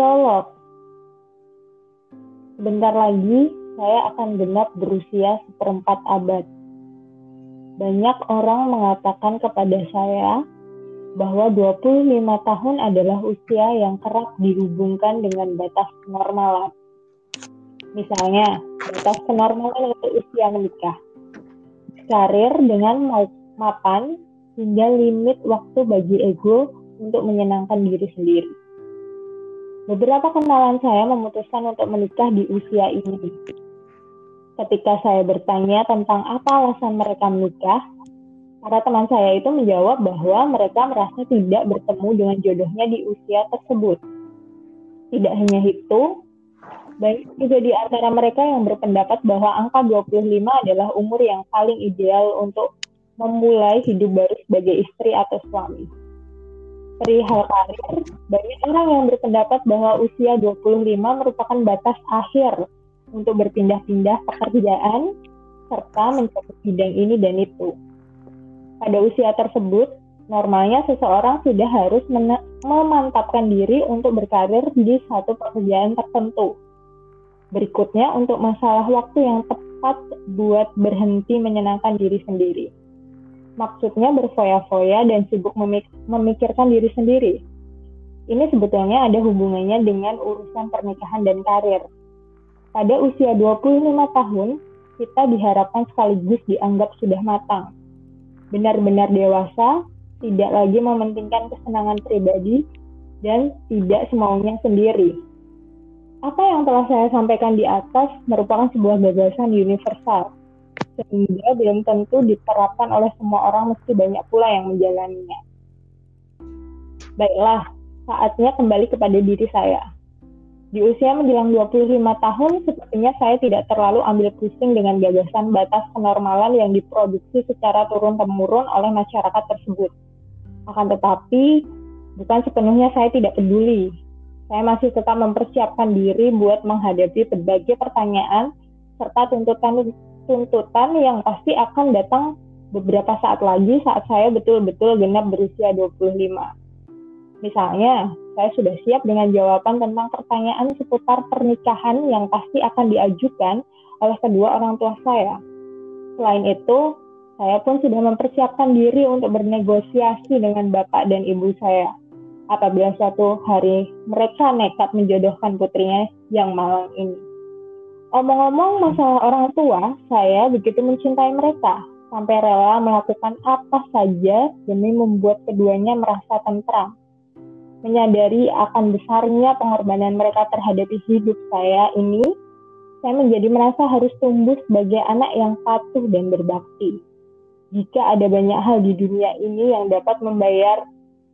Prolog Sebentar lagi saya akan genap berusia seperempat abad. Banyak orang mengatakan kepada saya bahwa 25 tahun adalah usia yang kerap dihubungkan dengan batas kenormalan. Misalnya, batas kenormalan itu usia menikah. Karir dengan mapan hingga limit waktu bagi ego untuk menyenangkan diri sendiri. Beberapa kenalan saya memutuskan untuk menikah di usia ini. Ketika saya bertanya tentang apa alasan mereka menikah, para teman saya itu menjawab bahwa mereka merasa tidak bertemu dengan jodohnya di usia tersebut. Tidak hanya itu, banyak juga di antara mereka yang berpendapat bahwa angka 25 adalah umur yang paling ideal untuk memulai hidup baru sebagai istri atau suami perihal karir, banyak orang yang berpendapat bahwa usia 25 merupakan batas akhir untuk berpindah-pindah pekerjaan serta mencapai bidang ini dan itu. Pada usia tersebut, normalnya seseorang sudah harus memantapkan diri untuk berkarir di satu pekerjaan tertentu. Berikutnya, untuk masalah waktu yang tepat buat berhenti menyenangkan diri sendiri maksudnya berfoya-foya dan sibuk memik memikirkan diri sendiri. Ini sebetulnya ada hubungannya dengan urusan pernikahan dan karir. Pada usia 25 tahun, kita diharapkan sekaligus dianggap sudah matang. Benar-benar dewasa, tidak lagi mementingkan kesenangan pribadi, dan tidak semaunya sendiri. Apa yang telah saya sampaikan di atas merupakan sebuah gagasan universal sehingga belum tentu diterapkan oleh semua orang meski banyak pula yang menjalaninya. Baiklah, saatnya kembali kepada diri saya. Di usia menjelang 25 tahun, sepertinya saya tidak terlalu ambil pusing dengan gagasan batas kenormalan yang diproduksi secara turun-temurun oleh masyarakat tersebut. Akan tetapi, bukan sepenuhnya saya tidak peduli. Saya masih tetap mempersiapkan diri buat menghadapi berbagai pertanyaan serta tuntutan tuntutan yang pasti akan datang beberapa saat lagi saat saya betul-betul genap berusia 25. Misalnya, saya sudah siap dengan jawaban tentang pertanyaan seputar pernikahan yang pasti akan diajukan oleh kedua orang tua saya. Selain itu, saya pun sudah mempersiapkan diri untuk bernegosiasi dengan bapak dan ibu saya. Apabila suatu hari mereka nekat menjodohkan putrinya yang malang ini. Omong-omong masalah orang tua, saya begitu mencintai mereka sampai rela melakukan apa saja demi membuat keduanya merasa tentram. Menyadari akan besarnya pengorbanan mereka terhadap hidup saya ini, saya menjadi merasa harus tumbuh sebagai anak yang patuh dan berbakti. Jika ada banyak hal di dunia ini yang dapat membayar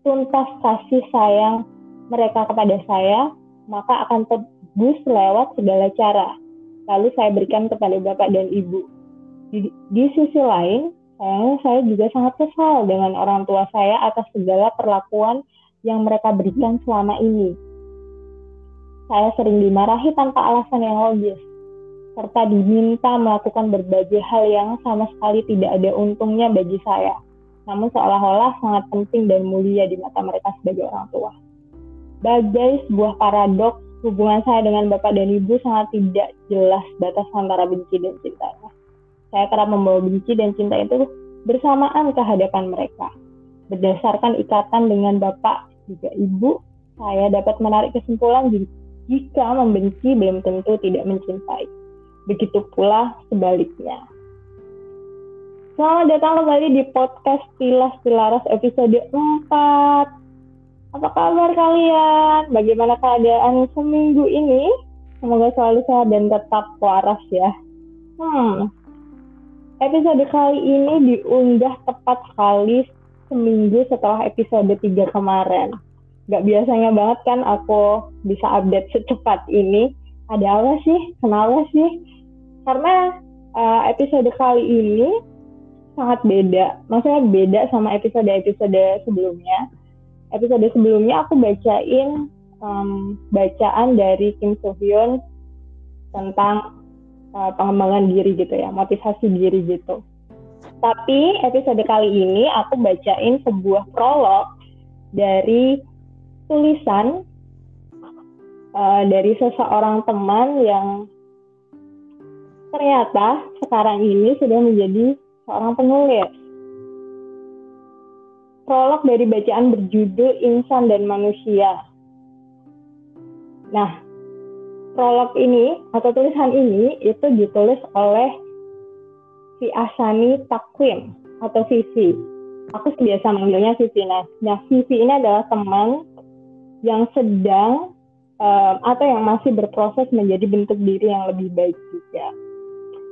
tuntas kasih sayang mereka kepada saya, maka akan tebus lewat segala cara lalu saya berikan kepada bapak dan ibu. Di, di sisi lain, sayangnya saya juga sangat kesal dengan orang tua saya atas segala perlakuan yang mereka berikan selama ini. Saya sering dimarahi tanpa alasan yang logis, serta diminta melakukan berbagai hal yang sama sekali tidak ada untungnya bagi saya, namun seolah-olah sangat penting dan mulia di mata mereka sebagai orang tua. Bagai sebuah paradoks hubungan saya dengan bapak dan ibu sangat tidak jelas batas antara benci dan cinta. Saya kerap membawa benci dan cinta itu bersamaan ke hadapan mereka. Berdasarkan ikatan dengan bapak juga ibu, saya dapat menarik kesimpulan jika membenci belum tentu tidak mencintai. Begitu pula sebaliknya. Selamat datang kembali di podcast Tilas Tilaras episode 4. Apa kabar kalian? Bagaimana keadaan seminggu ini? Semoga selalu sehat dan tetap waras ya. Hmm. Episode kali ini diunggah tepat sekali seminggu setelah episode 3 kemarin. Gak biasanya banget kan aku bisa update secepat ini. Ada apa sih? Kenapa sih? Karena uh, episode kali ini sangat beda. Maksudnya beda sama episode-episode sebelumnya episode sebelumnya aku bacain um, bacaan dari Kim So Hyun tentang uh, pengembangan diri gitu ya, motivasi diri gitu. Tapi episode kali ini aku bacain sebuah prolog dari tulisan uh, dari seseorang teman yang ternyata sekarang ini sudah menjadi seorang penulis. Prolog dari bacaan berjudul Insan dan Manusia. Nah, prolog ini atau tulisan ini itu ditulis oleh si Asani Takwim atau Vivi. Aku biasa manggilnya Vivi. Nah, nah Vivi ini adalah teman yang sedang um, atau yang masih berproses menjadi bentuk diri yang lebih baik juga.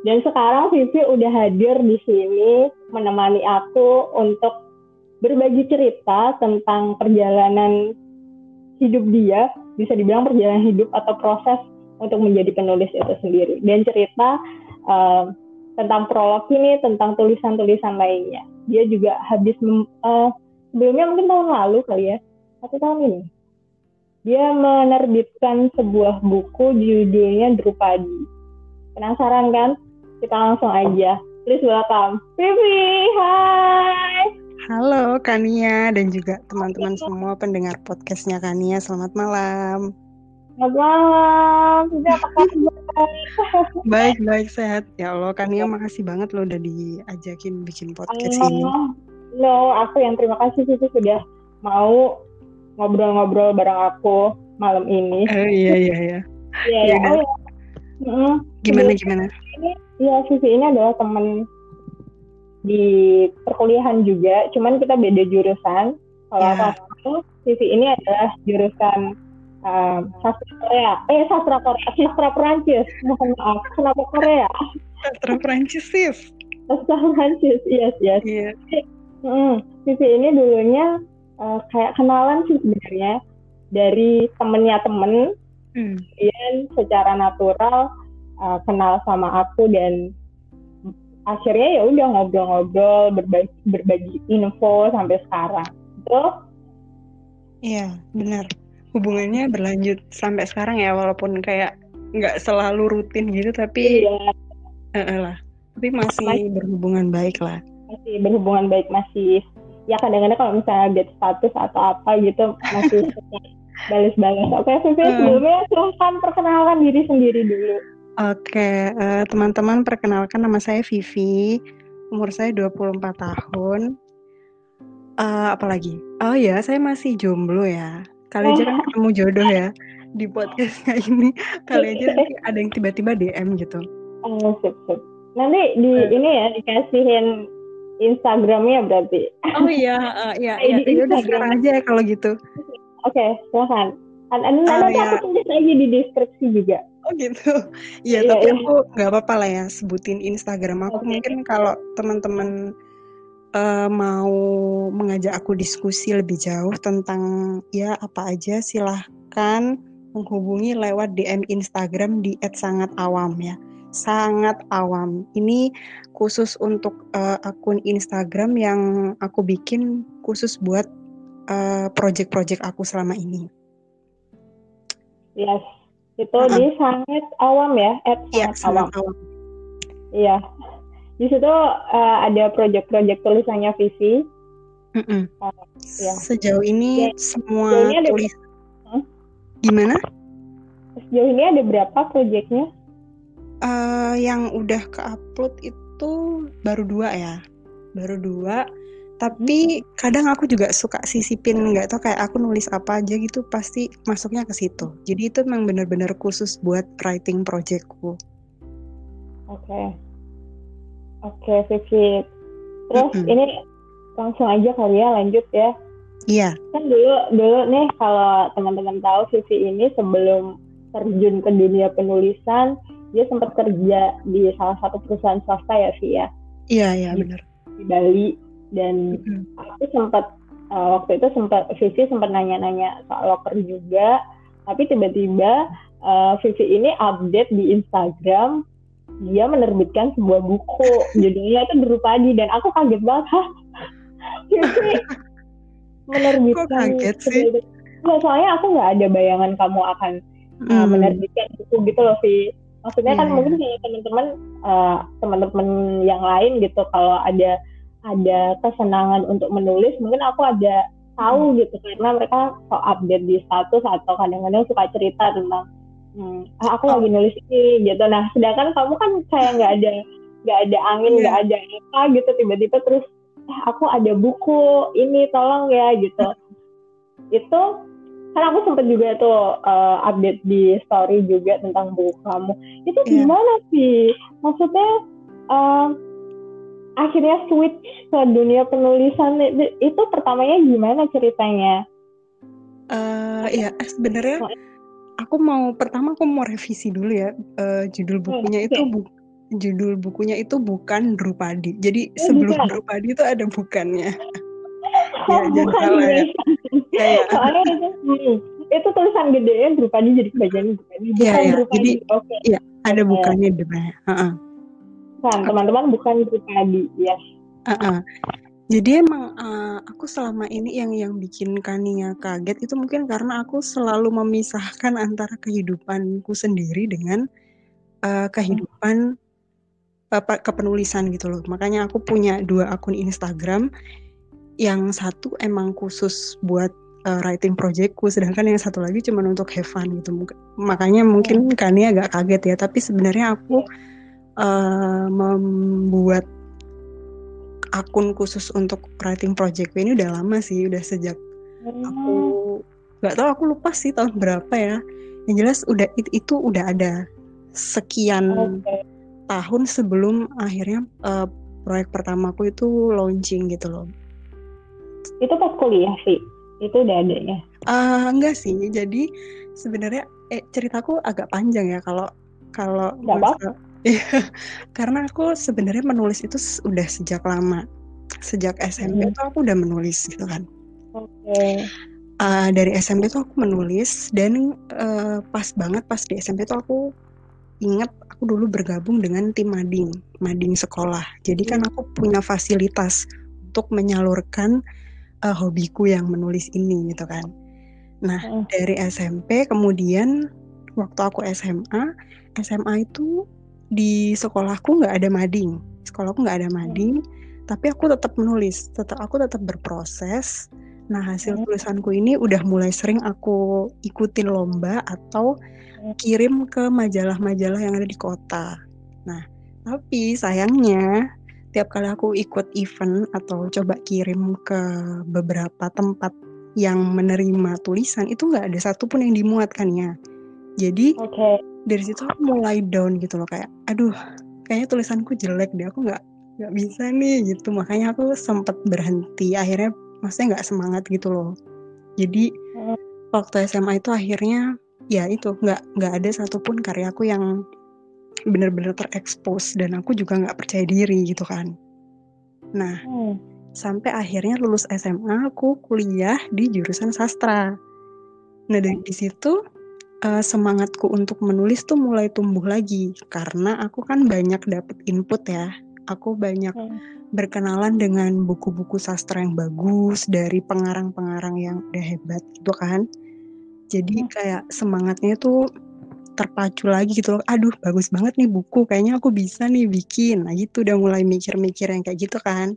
Dan sekarang Vivi udah hadir di sini menemani aku untuk berbagi cerita tentang perjalanan hidup dia, bisa dibilang perjalanan hidup atau proses untuk menjadi penulis itu sendiri. Dan cerita uh, tentang prolog ini, tentang tulisan-tulisan lainnya. Dia juga habis uh, sebelumnya mungkin tahun lalu kali ya, atau tahun ini dia menerbitkan sebuah buku judulnya Drupadi. Penasaran kan? Kita langsung aja. Please welcome Vivi. Hai. Halo Kania dan juga teman-teman semua pendengar podcastnya Kania. Selamat malam. Selamat malam. Vivi apa kabar? baik, baik, sehat. Ya Allah, Kania makasih banget loh udah diajakin bikin podcast uh, ini. No, aku yang terima kasih Vivi sudah mau ngobrol-ngobrol bareng aku malam ini. Oh iya iya iya. Iya iya. Oh, ya. Mm, gimana gimana? Ini iya Vivi ini adalah teman di perkuliahan juga, cuman kita beda jurusan. Kalau yeah. aku Vivi ini adalah jurusan uh, sastra Korea. Eh sastra Korea, sastra Perancis. Mohon maaf, kenapa Korea? Sastra Perancis sih. Sastra Perancis, yes yes. Iya. Yeah. Hmm, Vivi ini dulunya uh, kayak kenalan sih sebenarnya dari temennya temen hmm. dan secara natural uh, kenal sama aku dan akhirnya ya udah ngobrol-ngobrol berbagi berbagi info sampai sekarang. Itu iya benar. Hubungannya berlanjut sampai sekarang ya walaupun kayak nggak selalu rutin gitu tapi iya. uh, lah. Tapi masih, masih. berhubungan baik lah. Masih berhubungan baik masih ya kadang-kadang kalau misalnya update status atau apa gitu masih balas-balas. Oke, okay, sebelumnya silahkan perkenalkan diri sendiri dulu. Oke, uh, eh, teman-teman perkenalkan nama saya Vivi. Umur saya 24 tahun. Uh, apalagi? Oh ya, saya masih jomblo ya. Kali aja kan ketemu jodoh ya di podcastnya ini. Kali aja nanti ada yang tiba-tiba DM gitu. Oh, sip, sip. Nanti di uh. ini ya dikasihin Instagramnya berarti. Oh iya, uh, iya, iya. Ya, udah sekarang aja ya kalau gitu. Oke, okay, silahkan. Nanti ya. aku tulis aja di deskripsi juga. Oh gitu. Iya, tapi iya. aku nggak apa-apa lah ya sebutin Instagram aku. Okay. Mungkin kalau teman-teman uh, mau mengajak aku diskusi lebih jauh tentang ya apa aja, silahkan menghubungi lewat DM Instagram di @sangatawam ya sangat awam. Ini khusus untuk uh, akun Instagram yang aku bikin khusus buat uh, project-project aku selama ini. Yes, itu uh -huh. di sangat awam ya, at iya, sangat awam. awam. Iya, di situ uh, ada project-project tulisannya Vivi. Mm -mm. Uh, ya. Sejauh ini ya, semua tulis. Ada... Gimana? Sejauh ini ada berapa projectnya? uh, yang udah ke upload itu baru dua ya baru dua tapi kadang aku juga suka sisipin nggak tau kayak aku nulis apa aja gitu pasti masuknya ke situ. Jadi itu memang benar-benar khusus buat writing projectku. Oke. Okay. oke okay, Vivi terus mm -hmm. ini langsung aja kali ya lanjut ya. Iya. Kan dulu dulu nih kalau teman-teman tahu Vivi ini sebelum terjun ke dunia penulisan dia sempat kerja di salah satu perusahaan swasta ya sih ya? Iya iya benar. Di Bali dan aku sempat uh, waktu itu sempat Vivi sempat nanya-nanya soal loker juga. Tapi tiba-tiba uh, Vivi ini update di Instagram dia menerbitkan sebuah buku. Judulnya itu Drupadi dan aku kaget banget. Hah? Vivi menerbitkan Kok kaget sih? Soalnya aku nggak ada bayangan kamu akan uh, menerbitkan buku gitu loh Vi. Maksudnya yeah. kan iya. mungkin kalau teman-teman uh, teman-teman yang lain gitu. Kalau ada ada kesenangan untuk menulis mungkin aku ada tahu gitu karena mereka so update di status atau kadang-kadang suka cerita tentang hmm, ah, aku lagi nulis ini gitu nah sedangkan kamu kan kayak nggak ada nggak ada angin iya. nggak yeah. ada apa gitu tiba-tiba terus eh, aku ada buku ini tolong ya gitu itu kan aku sempet juga tuh uh, update di story juga tentang buku kamu itu yeah. gimana sih maksudnya uh, akhirnya switch ke dunia penulisan itu pertamanya gimana ceritanya? Uh, ya sebenarnya aku mau pertama aku mau revisi dulu ya uh, judul hmm, bukunya okay. itu bu, judul bukunya itu bukan Drupadi. Jadi oh, sebelum bukan. Drupadi itu ada bukannya. Oh, ya, bukan salah ya. ya, ya. Soalnya itu, hmm, itu tulisan gede ya Drupadi jadi kebagian Drupadi. Bukan ya, ya. Jadi, okay. ya ada bukannya depannya. Uh -uh bukan teman-teman bukan pribadi ya. Uh -uh. jadi emang uh, aku selama ini yang yang bikin Kania kaget itu mungkin karena aku selalu memisahkan antara kehidupanku sendiri dengan uh, kehidupan uh, kepenulisan gitu loh. Makanya aku punya dua akun Instagram. Yang satu emang khusus buat uh, writing projectku sedangkan yang satu lagi cuma untuk have fun gitu. Makanya mungkin Kania agak kaget ya tapi sebenarnya aku uh, membuat akun khusus untuk writing project ini udah lama sih, udah sejak aku nggak tahu aku lupa sih tahun berapa ya. Yang jelas udah itu, itu udah ada sekian okay. tahun sebelum akhirnya uh, proyek pertamaku itu launching gitu loh. Itu pas kuliah sih, itu udah ada ya? Uh, enggak sih, jadi sebenarnya eh, ceritaku agak panjang ya kalau kalau Iya, karena aku sebenarnya menulis itu udah sejak lama. Sejak SMP hmm. tuh aku udah menulis gitu kan. Oke. Okay. Uh, dari SMP tuh aku menulis dan uh, pas banget pas di SMP tuh aku inget aku dulu bergabung dengan tim mading, mading sekolah. Jadi kan aku punya fasilitas untuk menyalurkan uh, hobiku yang menulis ini gitu kan. Nah, hmm. dari SMP kemudian waktu aku SMA, SMA itu di sekolahku nggak ada mading. Sekolahku nggak ada mading tapi aku tetap menulis tetap aku tetap berproses. Nah hasil hmm. tulisanku ini udah mulai sering aku ikutin lomba atau hmm. kirim ke majalah-majalah yang ada di kota. Nah tapi sayangnya tiap kali aku ikut event atau coba kirim ke beberapa tempat yang menerima tulisan itu nggak ada satupun yang dimuatkannya jadi okay dari situ aku mulai down gitu loh kayak aduh kayaknya tulisanku jelek deh aku nggak nggak bisa nih gitu. Makanya aku sempat berhenti akhirnya maksudnya nggak semangat gitu loh. Jadi hmm. waktu SMA itu akhirnya ya itu nggak nggak ada satupun karyaku yang benar-benar terekspos dan aku juga nggak percaya diri gitu kan. Nah hmm. sampai akhirnya lulus SMA aku kuliah di jurusan sastra. Nah dari di situ uh, semangatku untuk menulis tuh mulai tumbuh lagi karena aku kan banyak dapet input ya. Aku banyak hmm. berkenalan dengan buku-buku sastra yang bagus dari pengarang-pengarang yang udah hebat gitu kan. Jadi hmm. kayak semangatnya tuh terpacu lagi gitu loh. Aduh, bagus banget nih buku. Kayaknya aku bisa nih bikin. Nah, gitu udah mulai mikir-mikir yang kayak gitu kan.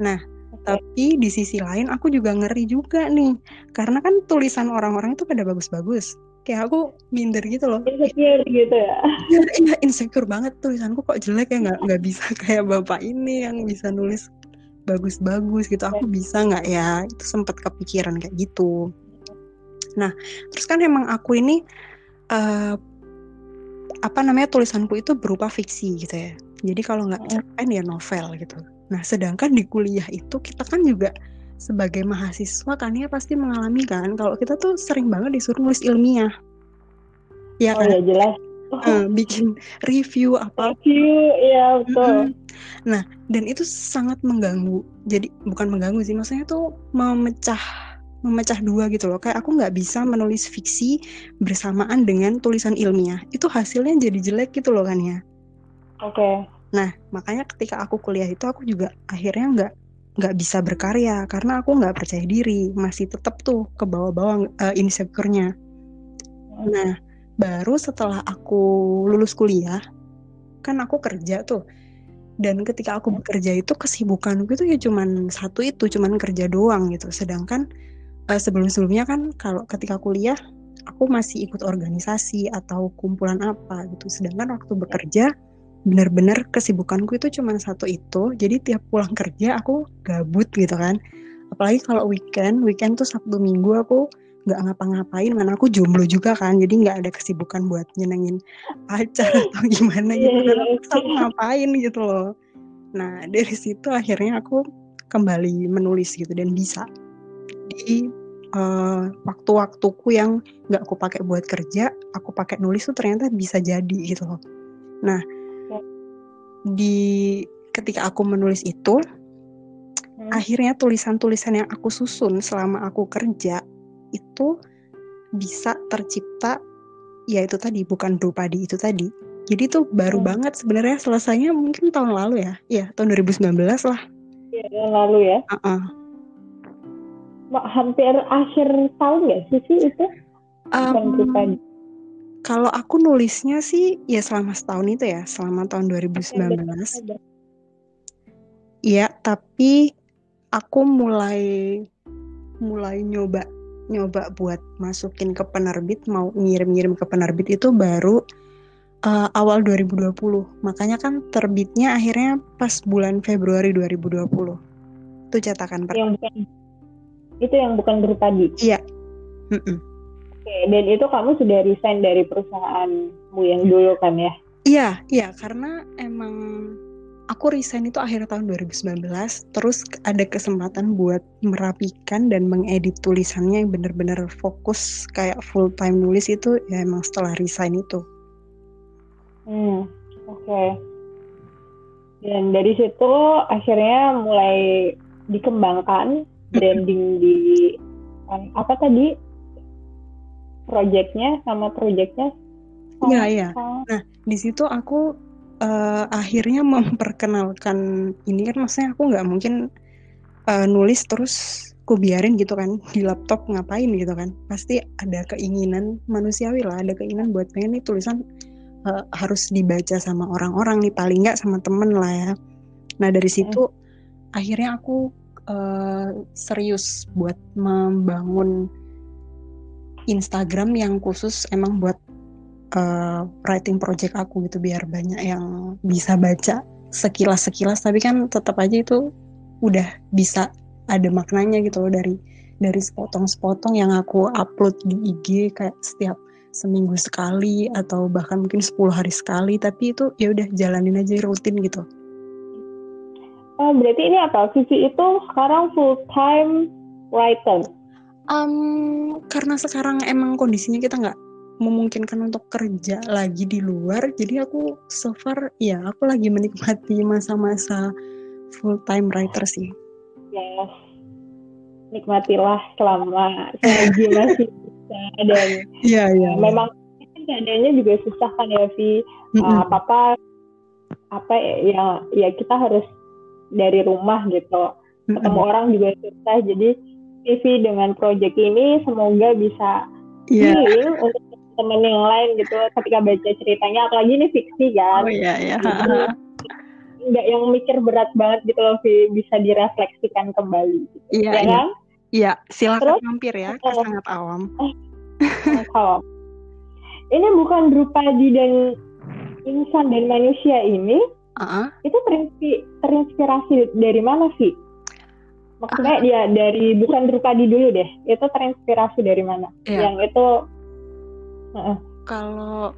Nah, tapi di sisi lain aku juga ngeri juga nih. Karena kan tulisan orang-orang itu pada bagus-bagus kayak aku minder gitu loh. Insecure gitu ya? Iya, iya insecure banget tulisanku kok jelek ya? Nggak nggak bisa kayak bapak ini yang bisa nulis bagus-bagus gitu. Aku bisa nggak ya? Itu sempat kepikiran kayak gitu. Nah terus kan emang aku ini uh, apa namanya tulisanku itu berupa fiksi gitu ya. Jadi kalau nggak cerpen ya novel gitu. Nah sedangkan di kuliah itu kita kan juga sebagai mahasiswa kan ya pasti mengalami kan. Kalau kita tuh sering banget disuruh nulis ilmiah. Ya oh, kan? ya jelas. Uh, bikin review apa. Review ya betul. Nah dan itu sangat mengganggu. Jadi bukan mengganggu sih maksudnya tuh memecah memecah dua gitu loh. Kayak aku nggak bisa menulis fiksi bersamaan dengan tulisan ilmiah. Itu hasilnya jadi jelek gitu loh kan ya. Oke. Okay. nah makanya ketika aku kuliah itu aku juga akhirnya nggak nggak bisa berkarya karena aku nggak percaya diri masih tetap tuh ke bawah-bawah uh, insecure-nya. Nah baru setelah aku lulus kuliah kan aku kerja tuh. Dan ketika aku bekerja itu kesibukanku itu ya cuman satu itu cuman kerja doang gitu. Sedangkan uh, sebelum-sebelumnya kan kalau ketika kuliah aku masih ikut organisasi atau kumpulan apa gitu. Sedangkan waktu bekerja benar-benar kesibukanku itu cuma satu itu. Jadi tiap pulang kerja aku gabut gitu kan. Apalagi kalau weekend weekend tuh sabtu minggu aku nggak ngapa-ngapain mana aku jomblo juga kan. Jadi nggak ada kesibukan buat nyenengin pacar atau gimana gitu yeah, yeah, aku ngapain gitu loh. Nah dari situ akhirnya aku kembali menulis gitu. Dan bisa di uh, waktu-waktuku yang nggak aku pakai buat kerja aku pakai nulis tuh ternyata bisa jadi gitu loh. Nah di ketika aku menulis itu hmm. akhirnya tulisan-tulisan yang aku susun selama aku kerja itu bisa tercipta ya itu tadi bukan Drupadi itu tadi jadi tuh baru hmm. banget sebenarnya selesainya mungkin tahun lalu ya ya tahun 2019 lah ya tahun lalu ya uh -uh. hampir akhir tahun ya sih sih itu um, kalau aku nulisnya sih ya selama setahun itu ya selama tahun 2019 Iya, tapi aku mulai mulai nyoba nyoba buat masukin ke penerbit mau ngirim-ngirim ke penerbit itu baru uh, awal 2020 makanya kan terbitnya akhirnya pas bulan Februari 2020 itu cetakan pertama. yang bukan itu yang bukan grup tadi? Iya. Mm -mm. Oke dan itu kamu sudah resign dari perusahaanmu yang dulu kan ya? Iya iya karena emang aku resign itu akhir tahun 2019 terus ada kesempatan buat merapikan dan mengedit tulisannya yang benar-benar fokus kayak full time nulis itu ya emang setelah resign itu. Hmm oke. Okay. dan dari situ akhirnya mulai dikembangkan branding di apa tadi projectnya sama projectnya Iya iya. Nah di situ aku uh, akhirnya memperkenalkan ini kan maksudnya aku nggak mungkin uh, nulis terus ku biarin gitu kan di laptop ngapain gitu kan pasti ada keinginan manusiawi lah ada keinginan buat pengen nih tulisan uh, harus dibaca sama orang-orang nih paling nggak sama temen lah ya nah dari situ hmm. akhirnya aku uh, serius buat membangun Instagram yang khusus emang buat uh, writing project aku gitu biar banyak yang bisa baca sekilas sekilas tapi kan tetap aja itu udah bisa ada maknanya gitu loh dari dari sepotong-sepotong yang aku upload di IG kayak setiap seminggu sekali atau bahkan mungkin 10 hari sekali tapi itu ya udah jalanin aja rutin gitu. Oh, berarti ini apa? Vivi itu sekarang full time writer. Um, karena sekarang emang kondisinya kita nggak memungkinkan untuk kerja lagi di luar jadi aku so far ya aku lagi menikmati masa-masa full time writer sih yes nikmatilah selama selagi masih bisa dan yeah, yeah, memang keadaannya juga susah kan ya Vi mm -hmm. uh, apa apa apa ya ya kita harus dari rumah gitu ketemu mm -hmm. orang juga susah jadi Vivi dengan project ini semoga bisa yeah. healing untuk temen yang lain gitu ketika baca ceritanya. Apalagi ini fiksi kan? Oh iya iya. Nggak yang mikir berat banget gitu loh bisa direfleksikan kembali. Gitu. iya ya iya. kan? Iya silakan Terus, mampir ya ke sangat awam. awam. Ini bukan Drupadi dan insan dan manusia ini. Uh-uh. itu terinspirasi dari mana sih maksudnya uh. ya dari bukan Drupadi dulu deh itu terinspirasi dari mana yeah. yang itu kalau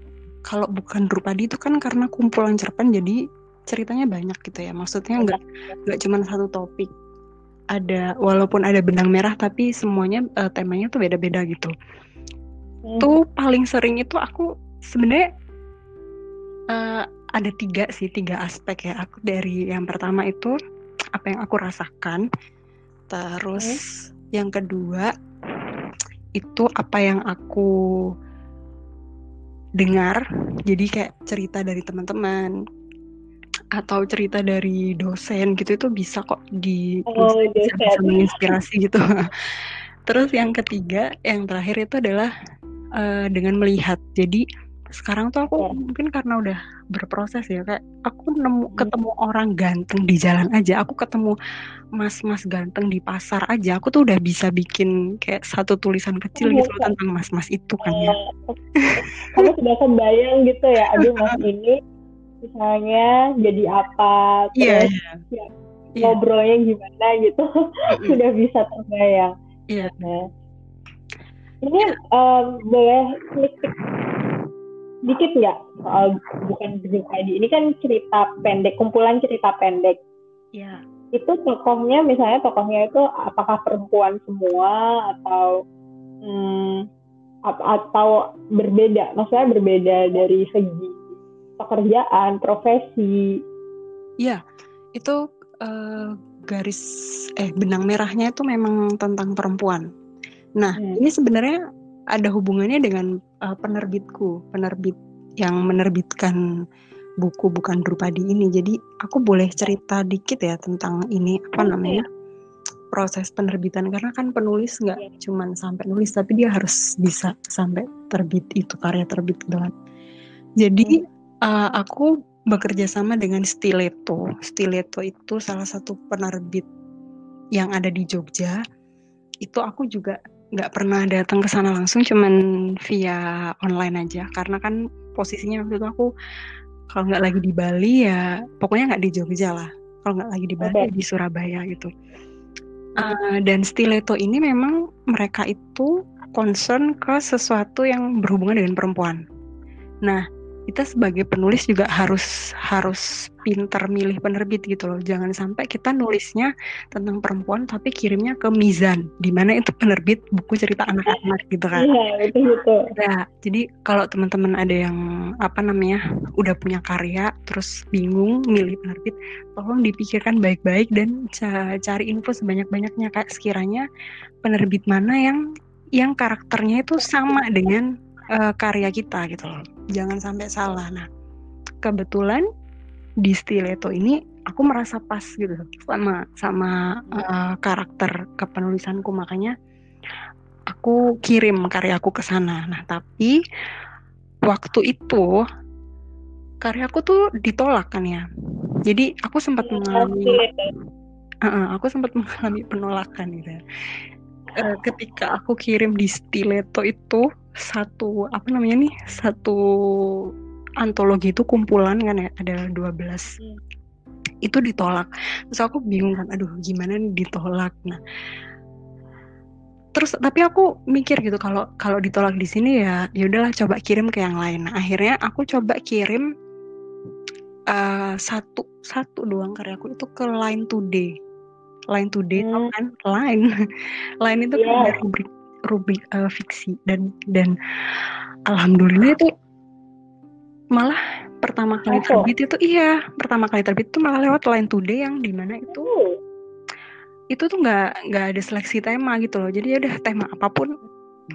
kalau bukan Drupadi itu kan karena kumpulan cerpen jadi ceritanya banyak gitu ya. Maksudnya nggak nggak cuma satu topik. Ada walaupun ada benang merah tapi semuanya uh, temanya tuh beda-beda gitu. Hmm. Tuh paling sering itu aku sebenarnya uh, ada tiga sih tiga aspek ya. Aku dari yang pertama itu apa yang aku rasakan. Terus hmm. yang kedua itu apa yang aku dengar jadi kayak cerita dari teman-teman atau cerita dari dosen gitu itu bisa kok di oh, bisa, menginspirasi gitu. Terus yang ketiga yang terakhir itu adalah uh, dengan melihat. Jadi sekarang tuh aku yeah. mungkin karena udah berproses ya kayak aku nemu hmm. ketemu orang ganteng di jalan aja aku ketemu mas-mas ganteng di pasar aja aku tuh udah bisa bikin kayak satu tulisan kecil gitu loh tentang mas-mas itu kan ya kamu sudah kebayang gitu ya aduh mas ini misalnya jadi apa iya, terus yeah, yeah. Ya, ngobrolnya gimana gitu sudah bisa terbayang iya yeah. nah, ini um, boleh klik dikit nggak soal bukan Dream ID? Ini kan cerita pendek kumpulan cerita pendek. Ya. Itu tokohnya misalnya tokohnya itu apakah perempuan semua atau hmm, atau berbeda? Maksudnya berbeda dari segi pekerjaan profesi. Iya itu uh, garis eh benang merahnya itu memang tentang perempuan. Nah hmm. ini sebenarnya ada hubungannya dengan uh, penerbitku, penerbit yang menerbitkan buku bukan Drupadi ini. Jadi aku boleh cerita dikit ya tentang ini apa namanya proses penerbitan karena kan penulis nggak yeah. cuman sampai nulis tapi dia harus bisa sampai terbit itu karya terbit gitu kan. Jadi uh, aku bekerja sama dengan Stiletto. Stiletto itu salah satu penerbit yang ada di Jogja. Itu aku juga nggak pernah datang ke sana langsung cuman via online aja. Karena kan posisinya waktu itu aku kalau nggak lagi di Bali ya pokoknya nggak di Jogja lah. Kalau nggak lagi di Bali okay. di Surabaya gitu. Uh, dan stiletto ini memang mereka itu concern ke sesuatu yang berhubungan dengan perempuan. Nah kita sebagai penulis juga harus harus pinter milih penerbit gitu loh. Jangan sampai kita nulisnya tentang perempuan tapi kirimnya ke Mizan, di mana itu penerbit buku cerita anak-anak gitu kan. Iya, itu gitu. Ya, jadi kalau teman-teman ada yang apa namanya udah punya karya terus bingung milih penerbit, tolong dipikirkan baik-baik dan cari info sebanyak-banyaknya kayak sekiranya penerbit mana yang yang karakternya itu sama dengan uh, karya kita gitu loh. Jangan sampai salah. Nah, kebetulan di stiletto ini aku merasa pas gitu sama sama uh, karakter kepenulisanku makanya aku kirim karyaku ke sana. Nah, tapi waktu itu karyaku tuh ditolak kan ya. Jadi aku sempat iya, mengalami uh, uh, aku sempat mengalami penolakan gitu. Uh, ketika aku kirim di stiletto itu satu apa namanya nih satu antologi itu kumpulan kan ya ada 12 hmm. itu ditolak terus aku bingung kan aduh gimana nih ditolak nah terus tapi aku mikir gitu kalau kalau ditolak di sini ya ya udahlah coba kirim ke yang lain nah, akhirnya aku coba kirim uh, satu satu doang karyaku itu ke Line Today Line Today hmm. kan Line Line itu yeah. kan iya. rubrik rubrik uh, fiksi. Dan dan alhamdulillah itu malah pertama kali terbit itu iya pertama kali terbit itu malah lewat Line Today yang di mana itu uh. itu tuh nggak nggak ada seleksi tema gitu loh. Jadi ya udah tema apa pun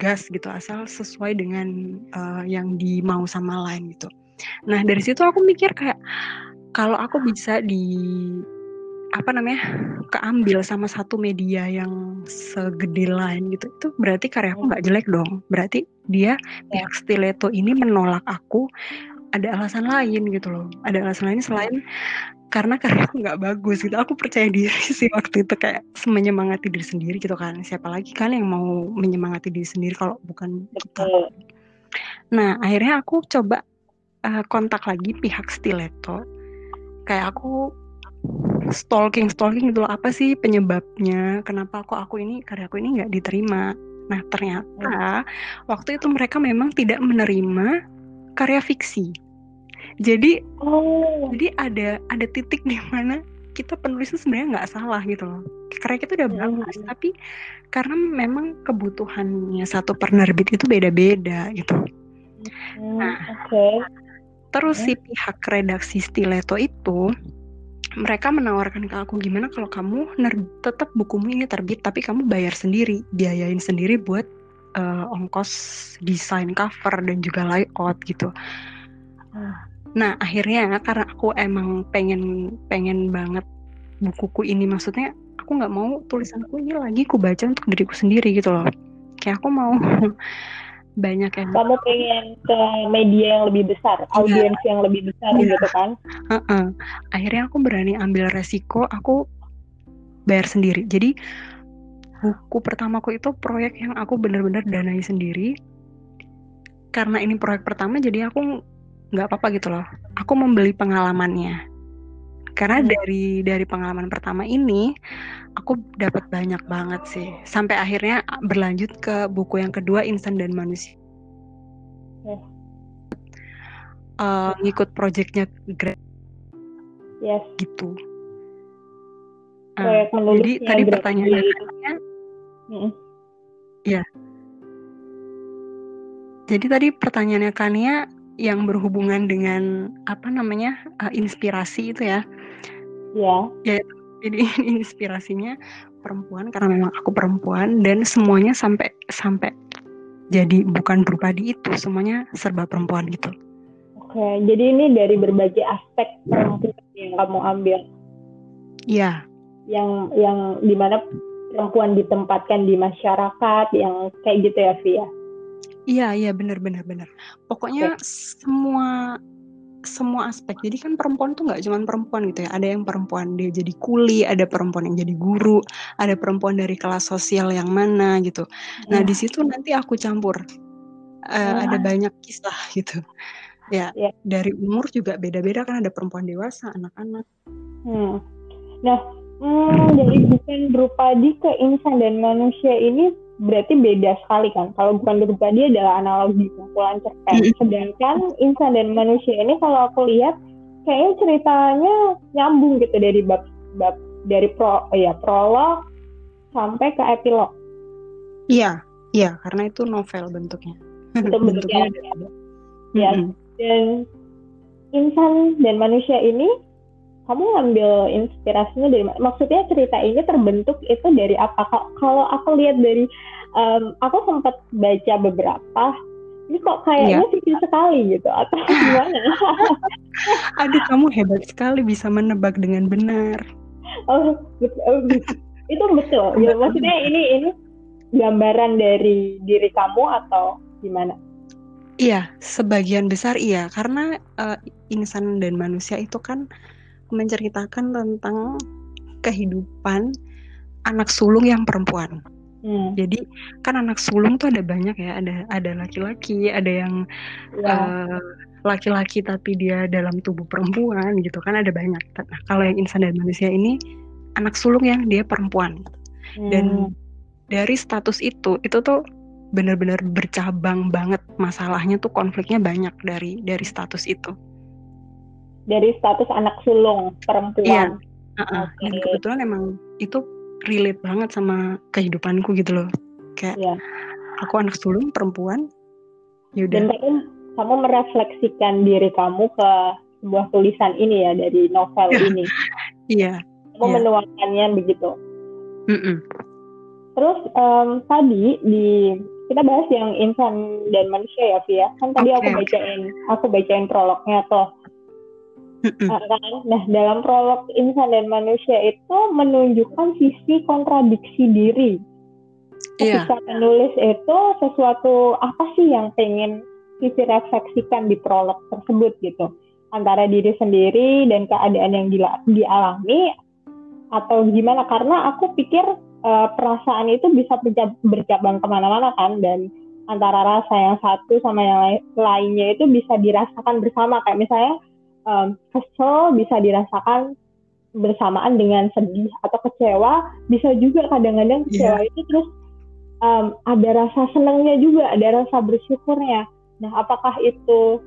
gas gitu asal sesuai dengan uh, yang dimau sama lain gitu. Nah dari situ aku mikir kayak kalau aku bisa di apa namanya keambil sama satu media yang segede lain gitu. Itu berarti karyaku nggak jelek dong. Berarti dia ya. pihak stiletto ini menolak aku. Ada alasan lain gitu loh. Ada alasan lain selain karena karyaku nggak bagus gitu. Aku percaya diri sih waktu itu kayak menyemangati diri sendiri gitu kan. Siapa lagi kan yang mau menyemangati diri sendiri kalau bukan kita. Nah akhirnya aku coba uh, kontak lagi pihak stiletto. Kayak aku stalking stalking loh. Apa sih penyebabnya? Kenapa kok aku ini karyaku ini nggak diterima? Nah ternyata waktu itu mereka memang tidak menerima karya fiksi. Jadi oh. jadi ada ada titik di mana kita penulisnya sebenarnya nggak salah gitu loh. Karya kita udah bagus hmm. tapi karena memang kebutuhannya satu penerbit itu beda-beda gitu. Hmm, nah okay. terus si pihak redaksi stiletto itu mereka menawarkan ke aku gimana kalau kamu tetap bukumu ini terbit tapi kamu bayar sendiri biayain sendiri buat uh, ongkos desain cover dan juga layout gitu. Nah akhirnya karena aku emang pengen pengen banget bukuku ini maksudnya aku nggak mau tulisanku ini lagi aku baca untuk diriku sendiri gitu loh. Kayak aku mau banyak yang kamu pengen ke media yang lebih besar yeah. audiens yang lebih besar yeah. gitu kan uh -uh. akhirnya aku berani ambil resiko aku bayar sendiri jadi buku pertamaku itu proyek yang aku benar-benar danai sendiri karena ini proyek pertama jadi aku nggak apa-apa gitu loh aku membeli pengalamannya karena hmm. dari dari pengalaman pertama ini aku dapat banyak banget sih sampai akhirnya berlanjut ke buku yang kedua Insan dan Manusia yes. uh, ngikut projectnya Greg yes. gitu uh, jadi tadi pertanyaannya hmm. ya jadi tadi pertanyaannya Kania yang berhubungan dengan apa namanya uh, inspirasi itu ya ya ya jadi inspirasinya perempuan karena memang aku perempuan dan semuanya sampai sampai jadi bukan berupa di itu semuanya serba perempuan gitu. Oke jadi ini dari berbagai aspek perempuan yang kamu ambil. Iya. Yang yang di mana perempuan ditempatkan di masyarakat yang kayak gitu ya Via? Iya iya benar benar benar. Pokoknya okay. semua semua aspek. Jadi kan perempuan tuh nggak cuma perempuan gitu ya. Ada yang perempuan dia jadi kuli, ada perempuan yang jadi guru, ada perempuan dari kelas sosial yang mana gitu. Nah di situ nanti aku campur. Uh, ada banyak kisah gitu. Ya, ya, dari umur juga beda-beda kan ada perempuan dewasa, anak-anak. Hmm. Nah, hmm, dari bukan Drupadi ke insan dan manusia ini berarti beda sekali kan. Kalau bukan berupa dia adalah analogi kumpulan cerpen. Sedangkan insan dan manusia ini kalau aku lihat kayaknya ceritanya nyambung gitu dari bab bab dari pro ya prolog sampai ke epilog. Iya, iya karena itu novel bentuknya. Itu bentuknya. bentuknya ya. Mm -hmm. Dan insan dan manusia ini kamu ngambil inspirasinya dari? Maksudnya cerita ini terbentuk itu dari apa? Kalau aku lihat dari, um, aku sempat baca beberapa, ini kok kayaknya iya. sekali gitu atau gimana? Aduh, kamu hebat sekali bisa menebak dengan benar. Oh, betul, itu betul. Ya, maksudnya ini ini gambaran dari diri kamu atau gimana? Iya, sebagian besar iya, karena uh, insan dan manusia itu kan menceritakan tentang kehidupan anak sulung yang perempuan. Hmm. Jadi kan anak sulung tuh ada banyak ya, ada ada laki-laki, ada yang ya. uh, laki-laki tapi dia dalam tubuh perempuan gitu kan ada banyak. Nah, kalau yang insan dan manusia ini anak sulung yang dia perempuan. Hmm. Dan dari status itu, itu tuh benar-benar bercabang banget masalahnya tuh konfliknya banyak dari dari status itu dari status anak sulung perempuan. Iya. Uh -uh. Okay. Dan kebetulan emang itu relate banget sama kehidupanku gitu loh. Kayak yeah. aku anak sulung perempuan. Yaudah. Dan kamu, kamu merefleksikan diri kamu ke sebuah tulisan ini ya dari novel ini. Iya. Kamu yeah. menuangkannya begitu. Mm -mm. Terus um, tadi di kita bahas yang insan dan manusia ya Via. Kan tadi okay, aku bacain aku bacain prolognya tuh Nah, dalam prolog insan dan manusia itu menunjukkan sisi kontradiksi diri. Iya. Ketika yeah. penulis itu sesuatu apa sih yang pengen sisi refleksikan di prolog tersebut gitu antara diri sendiri dan keadaan yang dialami atau gimana karena aku pikir uh, perasaan itu bisa bercabang ke mana-mana kan dan antara rasa yang satu sama yang lainnya itu bisa dirasakan bersama kayak misalnya um, kesel bisa dirasakan bersamaan dengan sedih atau kecewa bisa juga kadang-kadang iya. kecewa yeah. itu terus um, ada rasa senangnya juga ada rasa bersyukurnya nah apakah itu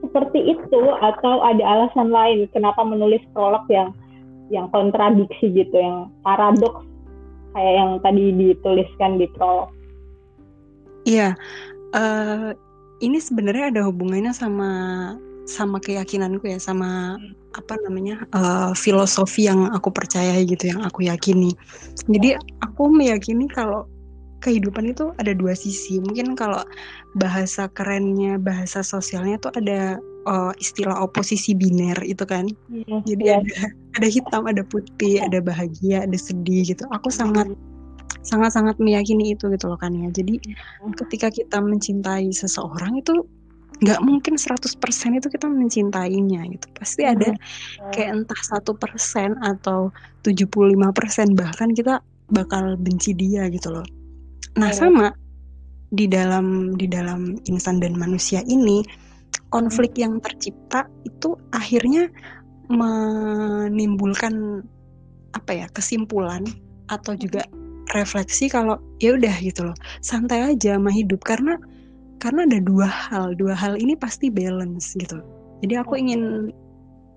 seperti itu atau ada alasan lain kenapa menulis prolog yang yang kontradiksi gitu yang paradoks kayak yang tadi dituliskan di prolog iya uh, ini sebenarnya ada hubungannya sama sama keyakinanku ya sama apa namanya uh, filosofi yang aku percayai gitu yang aku yakini. Jadi aku meyakini kalau kehidupan itu ada dua sisi. Mungkin kalau bahasa kerennya bahasa sosialnya tuh ada uh, istilah oposisi biner itu kan. Yeah, jadi yeah. ada ada hitam ada putih ada bahagia ada sedih gitu. Aku sangat sangat-sangat meyakini itu gitu loh kan ya. Jadi hmm. ketika kita mencintai seseorang itu nggak mungkin 100% itu kita mencintainya gitu. Pasti ada hmm. kayak entah satu persen atau 75% bahkan kita bakal benci dia gitu loh. Nah, sama di dalam di dalam insan dan manusia ini konflik yang tercipta itu akhirnya menimbulkan apa ya kesimpulan atau juga refleksi kalau ya udah gitu loh santai aja sama hidup karena karena ada dua hal dua hal ini pasti balance gitu. Jadi aku ingin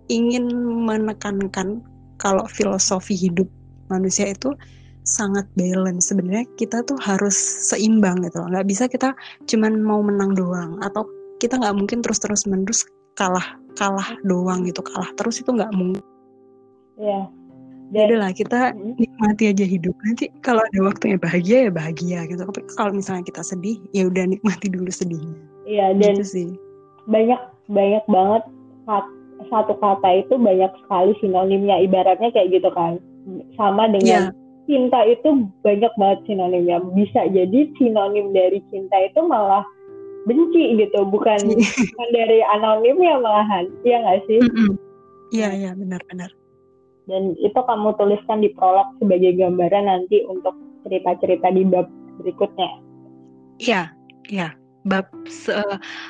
ingin menekankan kalau filosofi hidup manusia itu sangat balance. Sebenarnya kita tuh harus seimbang gitu nggak bisa kita cuman mau menang doang. Atau kita nggak mungkin terus terus menerus kalah kalah doang gitu. Kalah terus itu nggak mungkin. Ya ya lah kita nikmati aja hidup. Nanti kalau ada waktunya bahagia ya bahagia gitu. Tapi kalau misalnya kita sedih ya udah nikmati dulu sedihnya. Iya dan gitu sih. banyak banyak banget satu kata itu banyak sekali sinonimnya. Ibaratnya kayak gitu kan. Sama dengan yeah cinta itu banyak banget sinonimnya. Bisa jadi sinonim dari cinta itu malah benci gitu, bukan, iya. bukan dari anonim ya malahan. Iya nggak sih? Iya, iya benar-benar. Dan itu kamu tuliskan di prolog sebagai gambaran nanti untuk cerita-cerita di bab berikutnya. Iya, iya. Bab se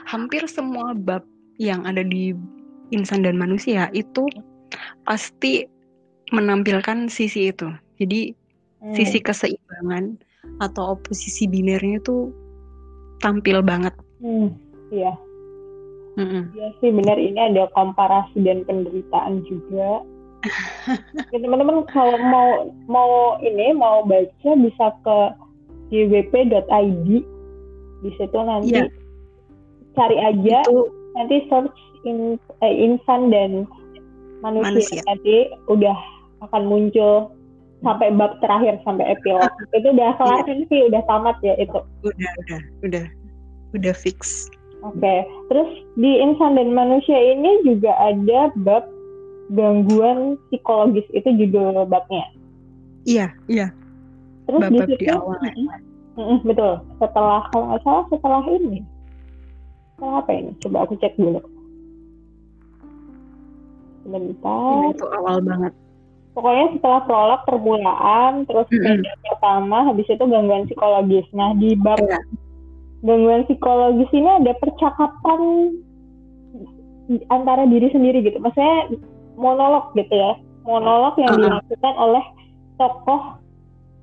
hampir semua bab yang ada di insan dan manusia itu pasti menampilkan sisi itu. Jadi hmm. sisi keseimbangan atau oposisi binernya itu tampil banget. Hmm, iya. Mm-mm. Iya sih benar ini ada komparasi dan penderitaan juga. Ya, teman-teman kalau mau mau ini mau baca bisa ke gwp.id di situ nanti. Yeah. cari aja. Itu, nanti search in, eh, insan dan manusia, manusia. Nanti udah akan muncul sampai bab terakhir sampai epilog. Itu udah kelar iya. sih udah tamat ya itu. Udah udah udah. Udah fix. Oke. Okay. terus di insan dan manusia ini juga ada bab gangguan psikologis itu judul babnya. Iya iya. Terus bab -bab di situ di awal mm, betul. Setelah kalau nggak salah setelah ini. Setelah apa ini? Coba aku cek dulu. Sebentar. Ini itu awal banget. Pokoknya setelah prolog permulaan terus mm -hmm. pertama habis itu gangguan psikologis. Nah di bab yeah. gangguan psikologis ini ada percakapan antara diri sendiri gitu. Maksudnya monolog gitu ya. Monolog yang -huh. dilakukan oleh tokoh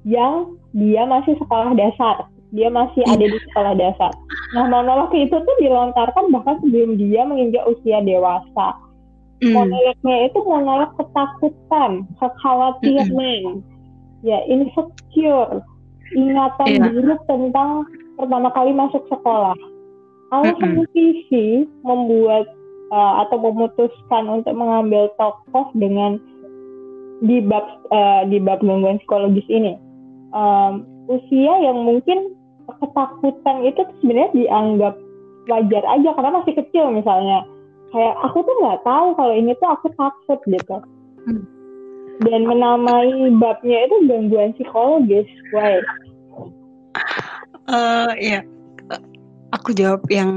yang dia masih sekolah dasar. Dia masih ada di sekolah dasar. Nah monolog itu tuh dilontarkan bahkan sebelum dia menginjak usia dewasa. Mm. Monolognya itu monolog ketakutan, kekhawatiran, mm ya insecure, ingatan yeah. buruk tentang pertama kali masuk sekolah. Alasan mm visi membuat uh, atau memutuskan untuk mengambil tokoh dengan di bab uh, di bab gangguan psikologis ini. Um, usia yang mungkin ketakutan itu sebenarnya dianggap wajar aja karena masih kecil misalnya. Kayak aku tuh nggak tahu kalau ini tuh aku takut gitu. Hmm. dan menamai babnya itu gangguan psikologis why? Uh, ya aku jawab yang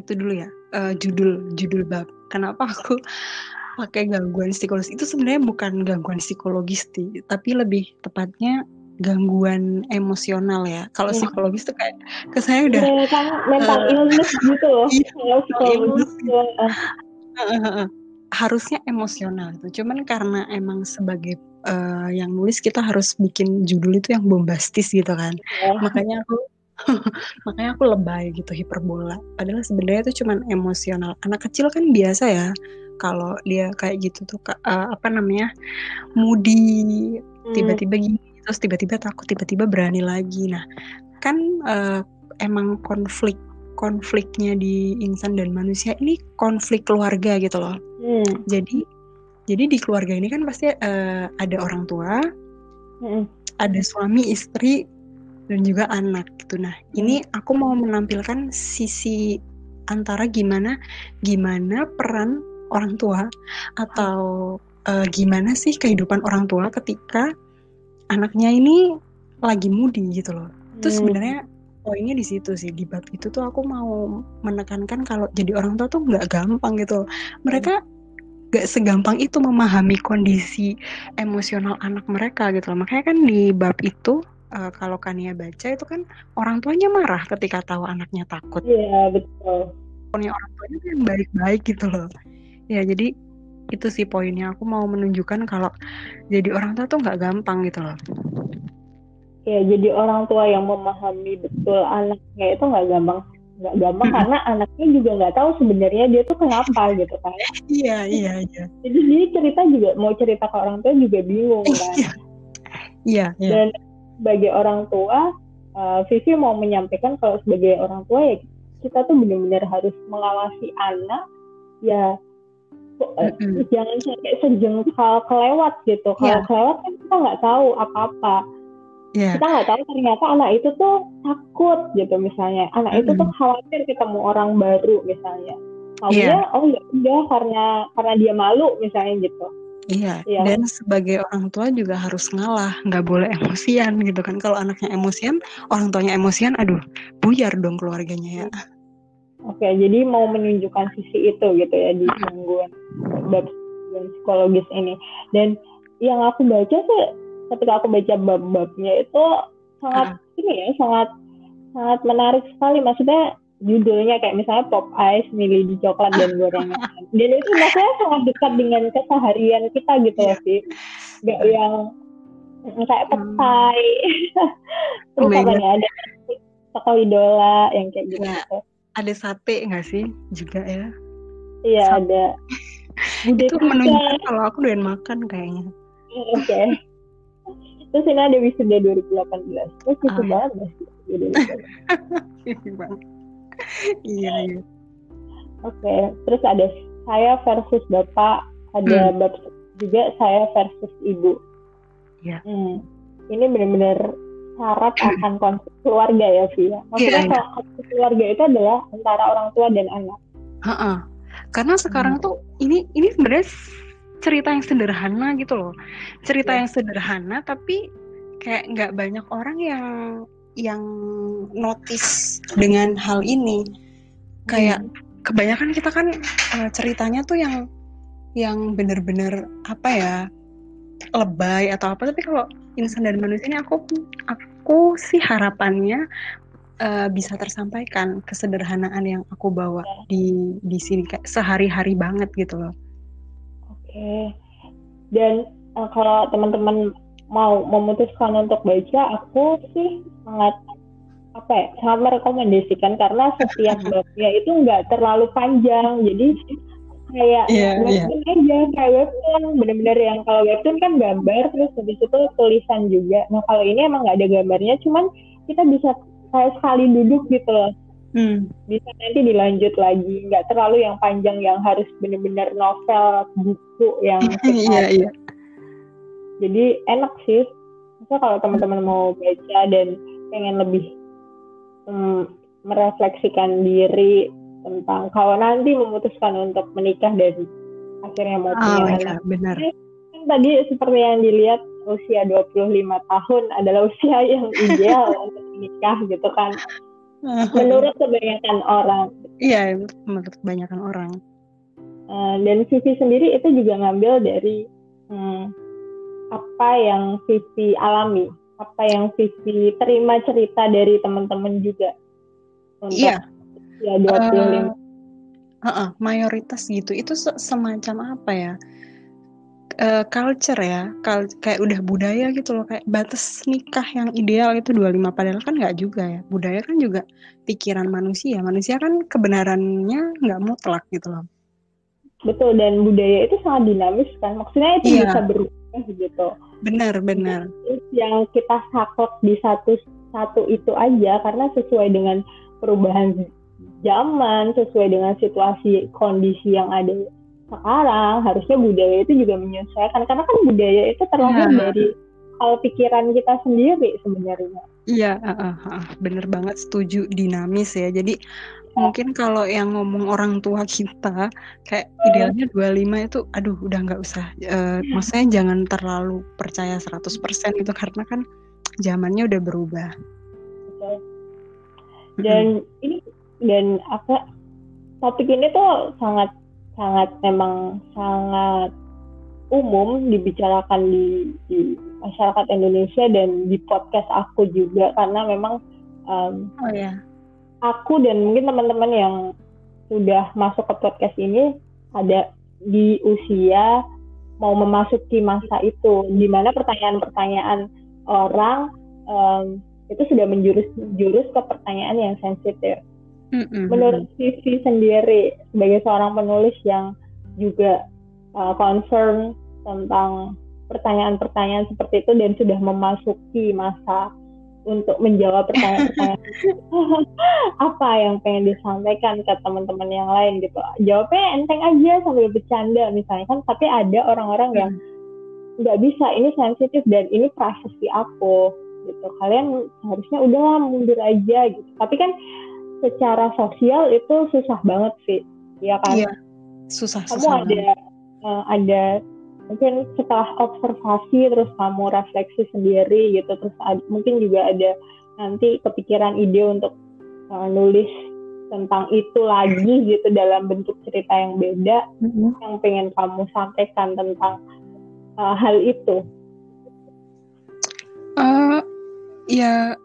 itu dulu ya uh, judul judul bab kenapa aku pakai gangguan psikologis itu sebenarnya bukan gangguan psikologis tapi lebih tepatnya gangguan emosional ya. Kalau ya. psikologis tuh kayak ke saya udah ya, kan mental uh, illness gitu loh. Iya, psikologis. Harusnya emosional itu. Cuman karena emang sebagai uh, yang nulis kita harus bikin judul itu yang bombastis gitu kan. Ya. Makanya aku makanya aku lebay gitu hiperbola. Padahal sebenarnya itu cuman emosional. Anak kecil kan biasa ya kalau dia kayak gitu tuh uh, apa namanya moody hmm. tiba-tiba gini terus tiba-tiba takut tiba-tiba berani lagi nah kan uh, emang konflik konfliknya di insan dan manusia ini konflik keluarga gitu loh hmm. jadi jadi di keluarga ini kan pasti uh, ada orang tua hmm. ada suami istri dan juga anak gitu nah hmm. ini aku mau menampilkan sisi antara gimana gimana peran orang tua atau uh, gimana sih kehidupan orang tua ketika anaknya ini lagi moody gitu loh. Terus hmm. sebenarnya poinnya di situ sih di bab itu tuh aku mau menekankan kalau jadi orang tua tuh nggak gampang gitu. Mereka gak segampang itu memahami kondisi emosional anak mereka gitu loh. Makanya kan di bab itu uh, kalau Kania baca itu kan orang tuanya marah ketika tahu anaknya takut. Iya betul. Pokoknya orang tuanya kan baik-baik gitu loh. Ya jadi itu sih poinnya aku mau menunjukkan kalau jadi orang tua tuh nggak gampang gitu loh. Ya jadi orang tua yang memahami betul anaknya itu nggak gampang nggak gampang karena anaknya juga nggak tahu sebenarnya dia tuh kenapa gitu kan iya iya iya jadi dia cerita juga mau cerita ke orang tua juga bingung kan iya iya, iya. dan sebagai orang tua uh, Vivi mau menyampaikan kalau sebagai orang tua ya kita tuh benar-benar harus mengawasi anak ya mm-hmm. jangan sampai sejengkal kelewat gitu kalau yeah. kelewat kan kita nggak tahu apa-apa yeah. kita nggak tahu ternyata anak itu tuh takut gitu misalnya anak mm -hmm. itu tuh khawatir ketemu orang baru misalnya Taunya yeah. oh ya udah karena karena dia malu misalnya gitu Iya, yeah. dan sebagai orang tua juga harus ngalah, nggak boleh emosian gitu kan. Kalau anaknya emosian, orang tuanya emosian, aduh, buyar dong keluarganya ya. Oke, jadi mau menunjukkan sisi itu gitu ya di gangguan bab psikologis ini. Dan yang aku baca sih ketika aku baca bab-babnya itu sangat uh. ini ya sangat sangat menarik sekali maksudnya judulnya kayak misalnya pop ice milih di coklat dan gorengan. Dan itu maksudnya sangat dekat dengan keseharian kita gitu yeah. sih. Gak yang kayak hmm. petai. Hmm. terus apa nih ada toko idola yang kayak gitu. Ya, ada sate nggak sih juga ya? Iya ada. Itu menunjukkan kalau aku doyan makan kayaknya. Oke. Okay terus ini ada wisuda 2018 terus itu oh, banget iya iya oke okay. terus ada saya versus bapak ada hmm. bapak juga saya versus ibu Iya. hmm. ini benar-benar syarat akan konflik keluarga ya Via ya. maksudnya yeah, kalau konflik keluarga itu adalah antara orang tua dan anak Ha -ha. karena sekarang hmm. tuh ini ini sebenarnya cerita yang sederhana gitu loh cerita yeah. yang sederhana tapi kayak nggak banyak orang yang yang notice dengan hal ini kayak hmm. kebanyakan kita kan uh, ceritanya tuh yang yang bener-bener apa ya lebay atau apa tapi kalau insan dan manusia ini aku aku sih harapannya uh, bisa tersampaikan kesederhanaan yang aku bawa di di sini kayak sehari-hari banget gitu loh okay. dan uh, kalau teman-teman mau memutuskan untuk baca aku sih sangat apa ya sangat merekomendasikan karena setiap babnya itu nggak terlalu panjang. Jadi kayak yeah, webtoon yeah. aja kayak webtoon. Bener-bener yang kalau webtoon kan gambar terus habis itu tulisan juga. Nah kalau ini emang nggak ada gambarnya cuman kita bisa kayak sekali duduk gitu loh. Hmm. bisa nanti dilanjut lagi. Nggak terlalu yang panjang yang harus benar-benar novel buku yang iya iya. Jadi enak sih. Masa kalau teman-teman mau baca dan pengen lebih um, merefleksikan diri tentang kalau nanti memutuskan untuk menikah dan akhirnya mau punya oh, anak. benar. Kan tadi seperti yang dilihat usia 25 tahun adalah usia yang ideal untuk menikah gitu kan menurut kebanyakan orang. Iya, menurut kebanyakan orang. Uh, dan Vivi sendiri itu juga ngambil dari hmm, apa yang Vivi alami, apa yang Vivi terima cerita dari teman-teman juga. Untuk iya. Ya 25. Uh, uh, uh, mayoritas gitu. Itu se semacam apa ya? uh, culture ya, kal kayak udah budaya gitu loh, kayak batas nikah yang ideal itu 25 padahal kan nggak juga ya. Budaya kan juga pikiran manusia. Manusia kan kebenarannya nggak mutlak gitu loh. Betul dan budaya itu sangat dinamis kan. Maksudnya itu iya. bisa berubah gitu. Benar, benar. Yang kita sakot di satu satu itu aja karena sesuai dengan perubahan zaman, sesuai dengan situasi kondisi yang ada sekarang harusnya budaya itu juga menyesuaikan karena kan budaya itu terlahir ya. dari hal pikiran kita sendiri sebenarnya. Iya, uh, uh, uh, bener banget setuju dinamis ya. Jadi. Mungkin kalau yang ngomong orang tua kita kayak idealnya 25 itu aduh udah nggak usah uh, maksudnya jangan terlalu percaya 100% itu karena kan zamannya udah berubah. Dan hmm. ini dan apa topik ini tuh sangat sangat memang sangat umum dibicarakan di, di masyarakat Indonesia dan di podcast aku juga karena memang um, oh, yeah. Aku dan mungkin teman-teman yang sudah masuk ke podcast ini ada di usia mau memasuki masa itu di mana pertanyaan-pertanyaan orang um, itu sudah menjurus jurus ke pertanyaan yang sensitif. Mm-hmm. Menurut Vivi sendiri sebagai seorang penulis yang juga uh, concern tentang pertanyaan-pertanyaan seperti itu dan sudah memasuki masa untuk menjawab pertanyaan-pertanyaan apa yang pengen disampaikan ke teman-teman yang lain gitu. Jawabnya enteng aja sambil bercanda misalnya kan tapi ada orang-orang yang nggak bisa ini sensitif dan ini privasi aku gitu. Kalian harusnya udahlah mundur aja gitu. Tapi kan secara sosial itu susah banget sih ya kan? Iya, susah kamu susah ada uh, ada mungkin setelah observasi terus kamu refleksi sendiri gitu terus ada, mungkin juga ada nanti kepikiran ide untuk uh, nulis tentang itu lagi gitu dalam bentuk cerita yang beda mm-hmm. yang pengen kamu sampaikan tentang uh, hal itu uh, ya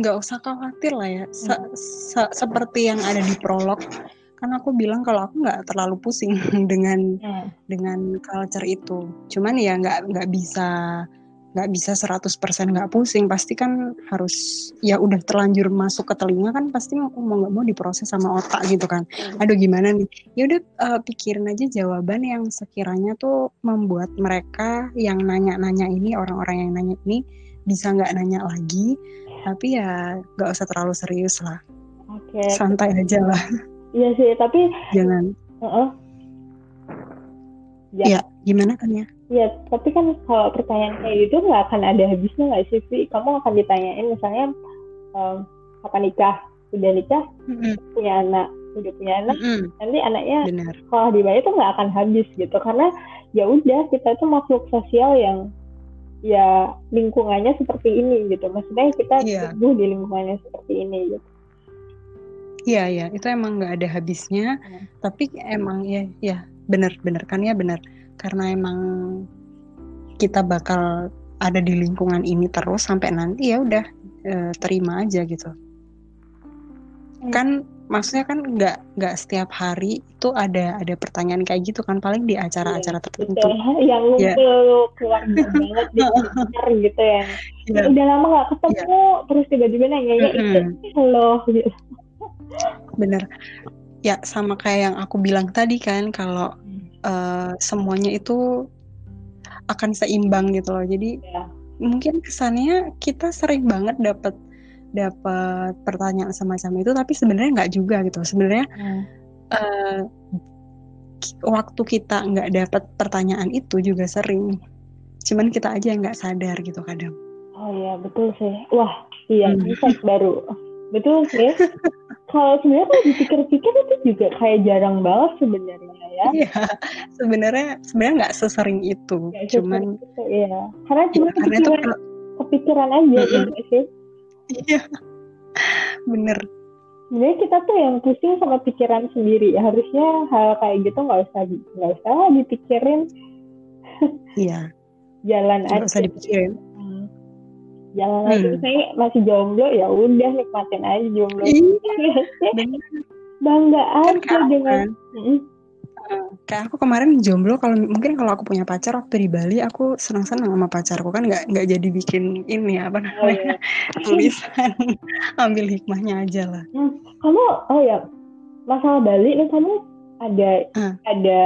nggak usah khawatir lah ya mm. se- seperti yang ada di prolog kan aku bilang kalau aku nggak terlalu pusing dengan hmm. dengan culture itu. Cuman ya nggak nggak bisa nggak bisa 100% nggak pusing. Pasti kan harus ya udah terlanjur masuk ke telinga kan pasti mau nggak mau diproses sama otak gitu kan. Hmm. aduh gimana nih? Ya udah uh, pikirin aja jawaban yang sekiranya tuh membuat mereka yang nanya-nanya ini orang-orang yang nanya ini bisa nggak nanya lagi. Tapi ya nggak usah terlalu serius lah. Okay. santai aja lah Iya sih, tapi jangan. Uh -uh. Ya. ya, gimana kan ya? Iya, tapi kan kalau pertanyaan kayak gitu nggak akan ada habisnya nggak sih, Vi? Kamu akan ditanyain misalnya um, kapan nikah, udah nikah, mm -hmm. punya anak, udah punya anak, mm -hmm. nanti anaknya sekolah di Bali itu nggak akan habis gitu, karena ya udah kita itu makhluk sosial yang ya lingkungannya seperti ini gitu. Maksudnya kita yeah. tumbuh di lingkungannya seperti ini gitu. Iya iya. Itu emang nggak ada habisnya. Hmm. tapi emang ya ya benar-benar kan? Ya benar. Karena emang kita bakal ada di lingkungan ini terus sampai nanti ya udah e, terima aja gitu. Hmm. kan maksudnya kan nggak nggak setiap hari itu ada ada pertanyaan kayak gitu kan? Paling di acara-acara ya, tertentu. yang ya. keluar banget di gitu ya. ya udah lama nggak ketemu ya. terus tiba-tiba nanya ya itu halo gitu bener. Ya sama kayak yang aku bilang tadi kan kalau uh, semuanya itu akan seimbang gitu loh. Jadi ya. mungkin kesannya kita sering banget dapat dapat pertanyaan semacam itu tapi sebenarnya nggak juga gitu. Sebenarnya hmm. uh, waktu kita nggak dapat pertanyaan itu juga sering. Cuman kita aja nggak sadar gitu kadang. Oh iya betul sih. Wah iya hmm. baru betul sih kalau sebenarnya kalau dipikir-pikir itu juga kayak jarang banget sebenarnya ya. Iya sebenarnya sebenarnya nggak sesering itu ya, cuman itu, iya. Karena cuma ya, kepikiran, itu, kepikiran aja mm -hmm. ya sih iya. Bener. Sebenarnya kita tuh yang pusing sama pikiran sendiri. Harusnya hal kayak gitu nggak usah nggak usah dipikirin. Iya. Jalan nggak usah dipikirin jangan lagi hmm. saya masih jomblo ya udah nikmatin aja jomblo iya, bangga kan aja kan dengan kan. kayak aku kemarin jomblo kalau mungkin kalau aku punya pacar waktu di Bali aku senang-senang sama pacarku kan nggak nggak jadi bikin ini apa oh, namanya oh, iya. tulisan ambil hikmahnya aja lah hmm, kamu oh ya masalah Bali nih kamu ada hmm. ada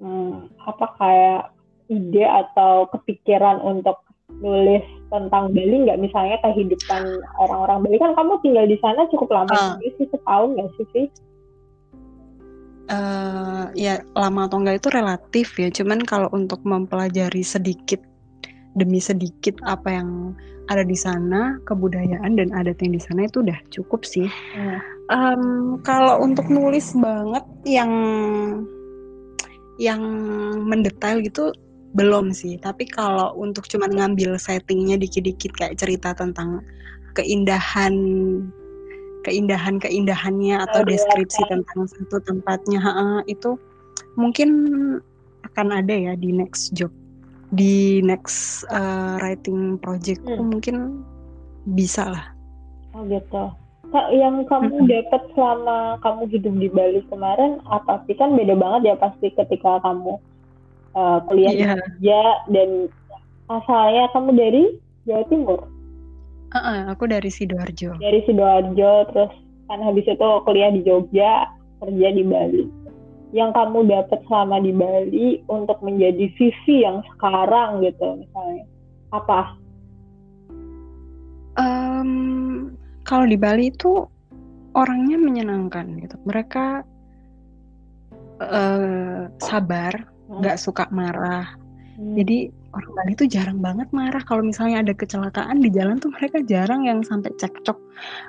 hmm, apa kayak ide atau kepikiran untuk nulis tentang Bali nggak misalnya kehidupan orang-orang Bali kan kamu tinggal di sana cukup lama uh. sih setahun nggak sih sih? Uh, ya lama atau enggak itu relatif ya cuman kalau untuk mempelajari sedikit demi sedikit apa yang ada di sana kebudayaan dan adat yang di sana itu udah cukup sih hmm. um, kalau untuk nulis banget yang yang mendetail gitu belum sih tapi kalau untuk cuman ngambil settingnya dikit-dikit kayak cerita tentang keindahan keindahan keindahannya atau deskripsi tentang satu tempatnya itu mungkin akan ada ya di next job di next uh, writing project hmm. mungkin bisa lah oh gitu Kak, yang kamu hmm. dapat selama kamu hidup di Bali kemarin apa sih kan beda banget ya pasti ketika kamu uh, kuliah yeah. di Jogja dan asalnya kamu dari Jawa Timur. Uh -uh, aku dari sidoarjo. Dari sidoarjo terus kan habis itu kuliah di Jogja kerja di Bali. Yang kamu dapat selama di Bali untuk menjadi visi yang sekarang gitu misalnya apa? Um, kalau di Bali itu orangnya menyenangkan gitu. Mereka uh, sabar nggak suka marah. Hmm. jadi orang Bali tuh jarang banget marah. Kalau misalnya ada kecelakaan di jalan tuh mereka jarang yang sampai cekcok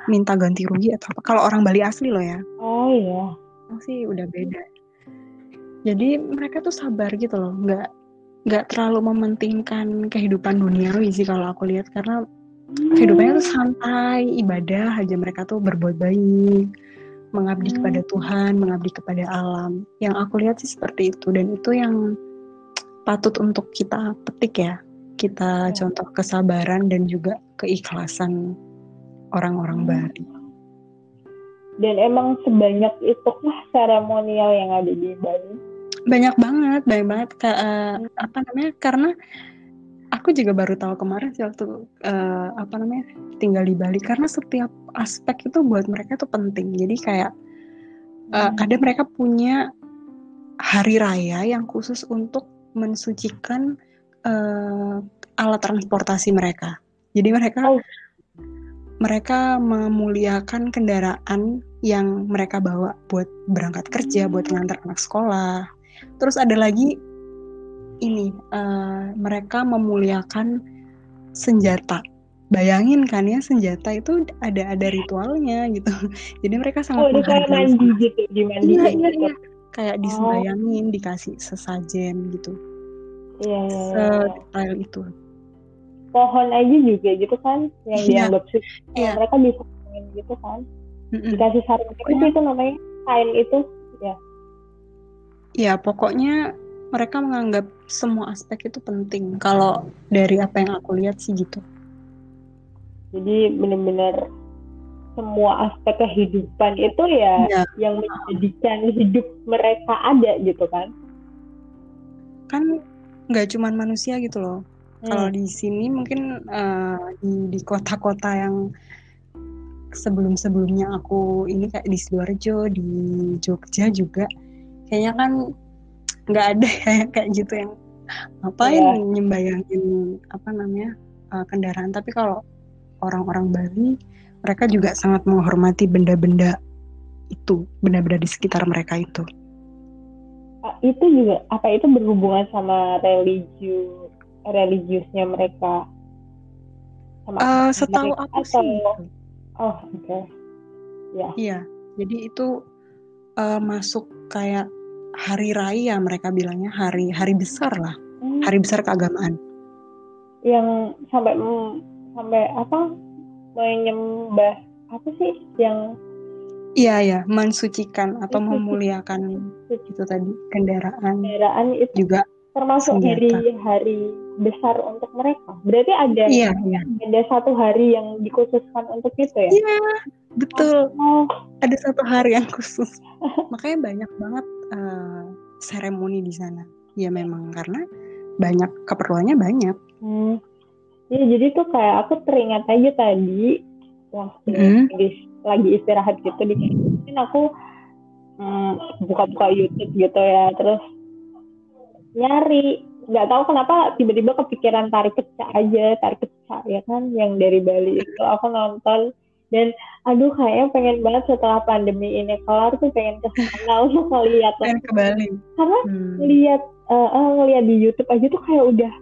minta ganti rugi atau apa. Kalau orang Bali asli loh ya. Oh iya. Sih udah beda. Jadi mereka tuh sabar gitu loh. Nggak nggak terlalu mementingkan kehidupan duniawi sih kalau aku lihat. Karena hmm. kehidupannya tuh santai ibadah aja mereka tuh berbuat baik mengabdi hmm. kepada Tuhan, mengabdi kepada alam. Yang aku lihat sih seperti itu dan itu yang patut untuk kita petik ya. Kita ya. contoh kesabaran dan juga keikhlasan orang-orang hmm. Bali. Dan emang sebanyak itu lah seremonial yang ada di Bali? Banyak banget, banyak banget. Ke, uh, apa namanya? Karena aku juga baru tahu kemarin sih waktu uh, apa namanya tinggal di Bali karena setiap aspek itu buat mereka itu penting. Jadi kayak uh, kadang mereka punya hari raya yang khusus untuk mensucikan uh, alat transportasi mereka. Jadi mereka oh. mereka memuliakan kendaraan yang mereka bawa buat berangkat kerja buat ngantar anak sekolah. Terus ada lagi ini uh, mereka memuliakan senjata. Bayangin kan ya senjata itu ada ada ritualnya gitu. Jadi mereka sangat oh, kayak mandi gitu, dimandi iya, iya, iya. Kayak oh. disembayangin, dikasih sesajen gitu. Iya, iya, iya. Sedetail itu. Pohon aja juga gitu kan yang iya. dianggap sih. Iya. Mereka bisa gitu kan. Mm-mm. Dikasih sarung itu itu namanya kain itu ya. Ya pokoknya mereka menganggap semua aspek itu penting. Kalau dari apa yang aku lihat sih gitu. Jadi benar-benar semua aspek kehidupan itu ya, ya yang menjadikan hidup mereka ada gitu kan? Kan nggak cuman manusia gitu loh. Hmm. kalau di sini mungkin uh, di di kota-kota yang sebelum-sebelumnya aku ini kayak di sidoarjo di Jogja juga kayaknya kan nggak ada ya kayak gitu yang ngapain yeah. nyembayangin apa namanya uh, kendaraan? Tapi kalau orang-orang Bali mereka juga sangat menghormati benda-benda itu benda-benda di sekitar mereka itu. Itu juga apa itu berhubungan sama religius religiusnya mereka? Sama uh, setahu aku atau... sih oh oke. Okay. ya. Iya jadi itu uh, masuk kayak hari raya mereka bilangnya hari hari besar lah. Hmm. hari besar keagamaan. Yang sampai sampai apa? Menyembah apa sih? Yang iya ya mensucikan atau memuliakan itu tadi. Kendaraan kendaraan itu juga termasuk senjata. hari hari besar untuk mereka berarti ada iya, iya. ada satu hari yang dikhususkan untuk itu ya iya betul oh. ada satu hari yang khusus makanya banyak banget uh, seremoni di sana ya memang karena banyak keperluannya banyak hmm. ya jadi tuh kayak aku teringat aja tadi waktu hmm. lagi, istirahat gitu di mungkin aku hmm, buka-buka YouTube gitu ya terus nyari nggak tahu kenapa tiba-tiba kepikiran tarik kecak aja tarik kecak ya kan? Yang dari Bali itu aku nonton. Dan aduh kayaknya pengen banget setelah pandemi ini kelar tuh pengen ke sana untuk ngeliat pengen ke Bali. Karena hmm. ngeliat uh, uh, ngeliat di YouTube aja tuh kayak udah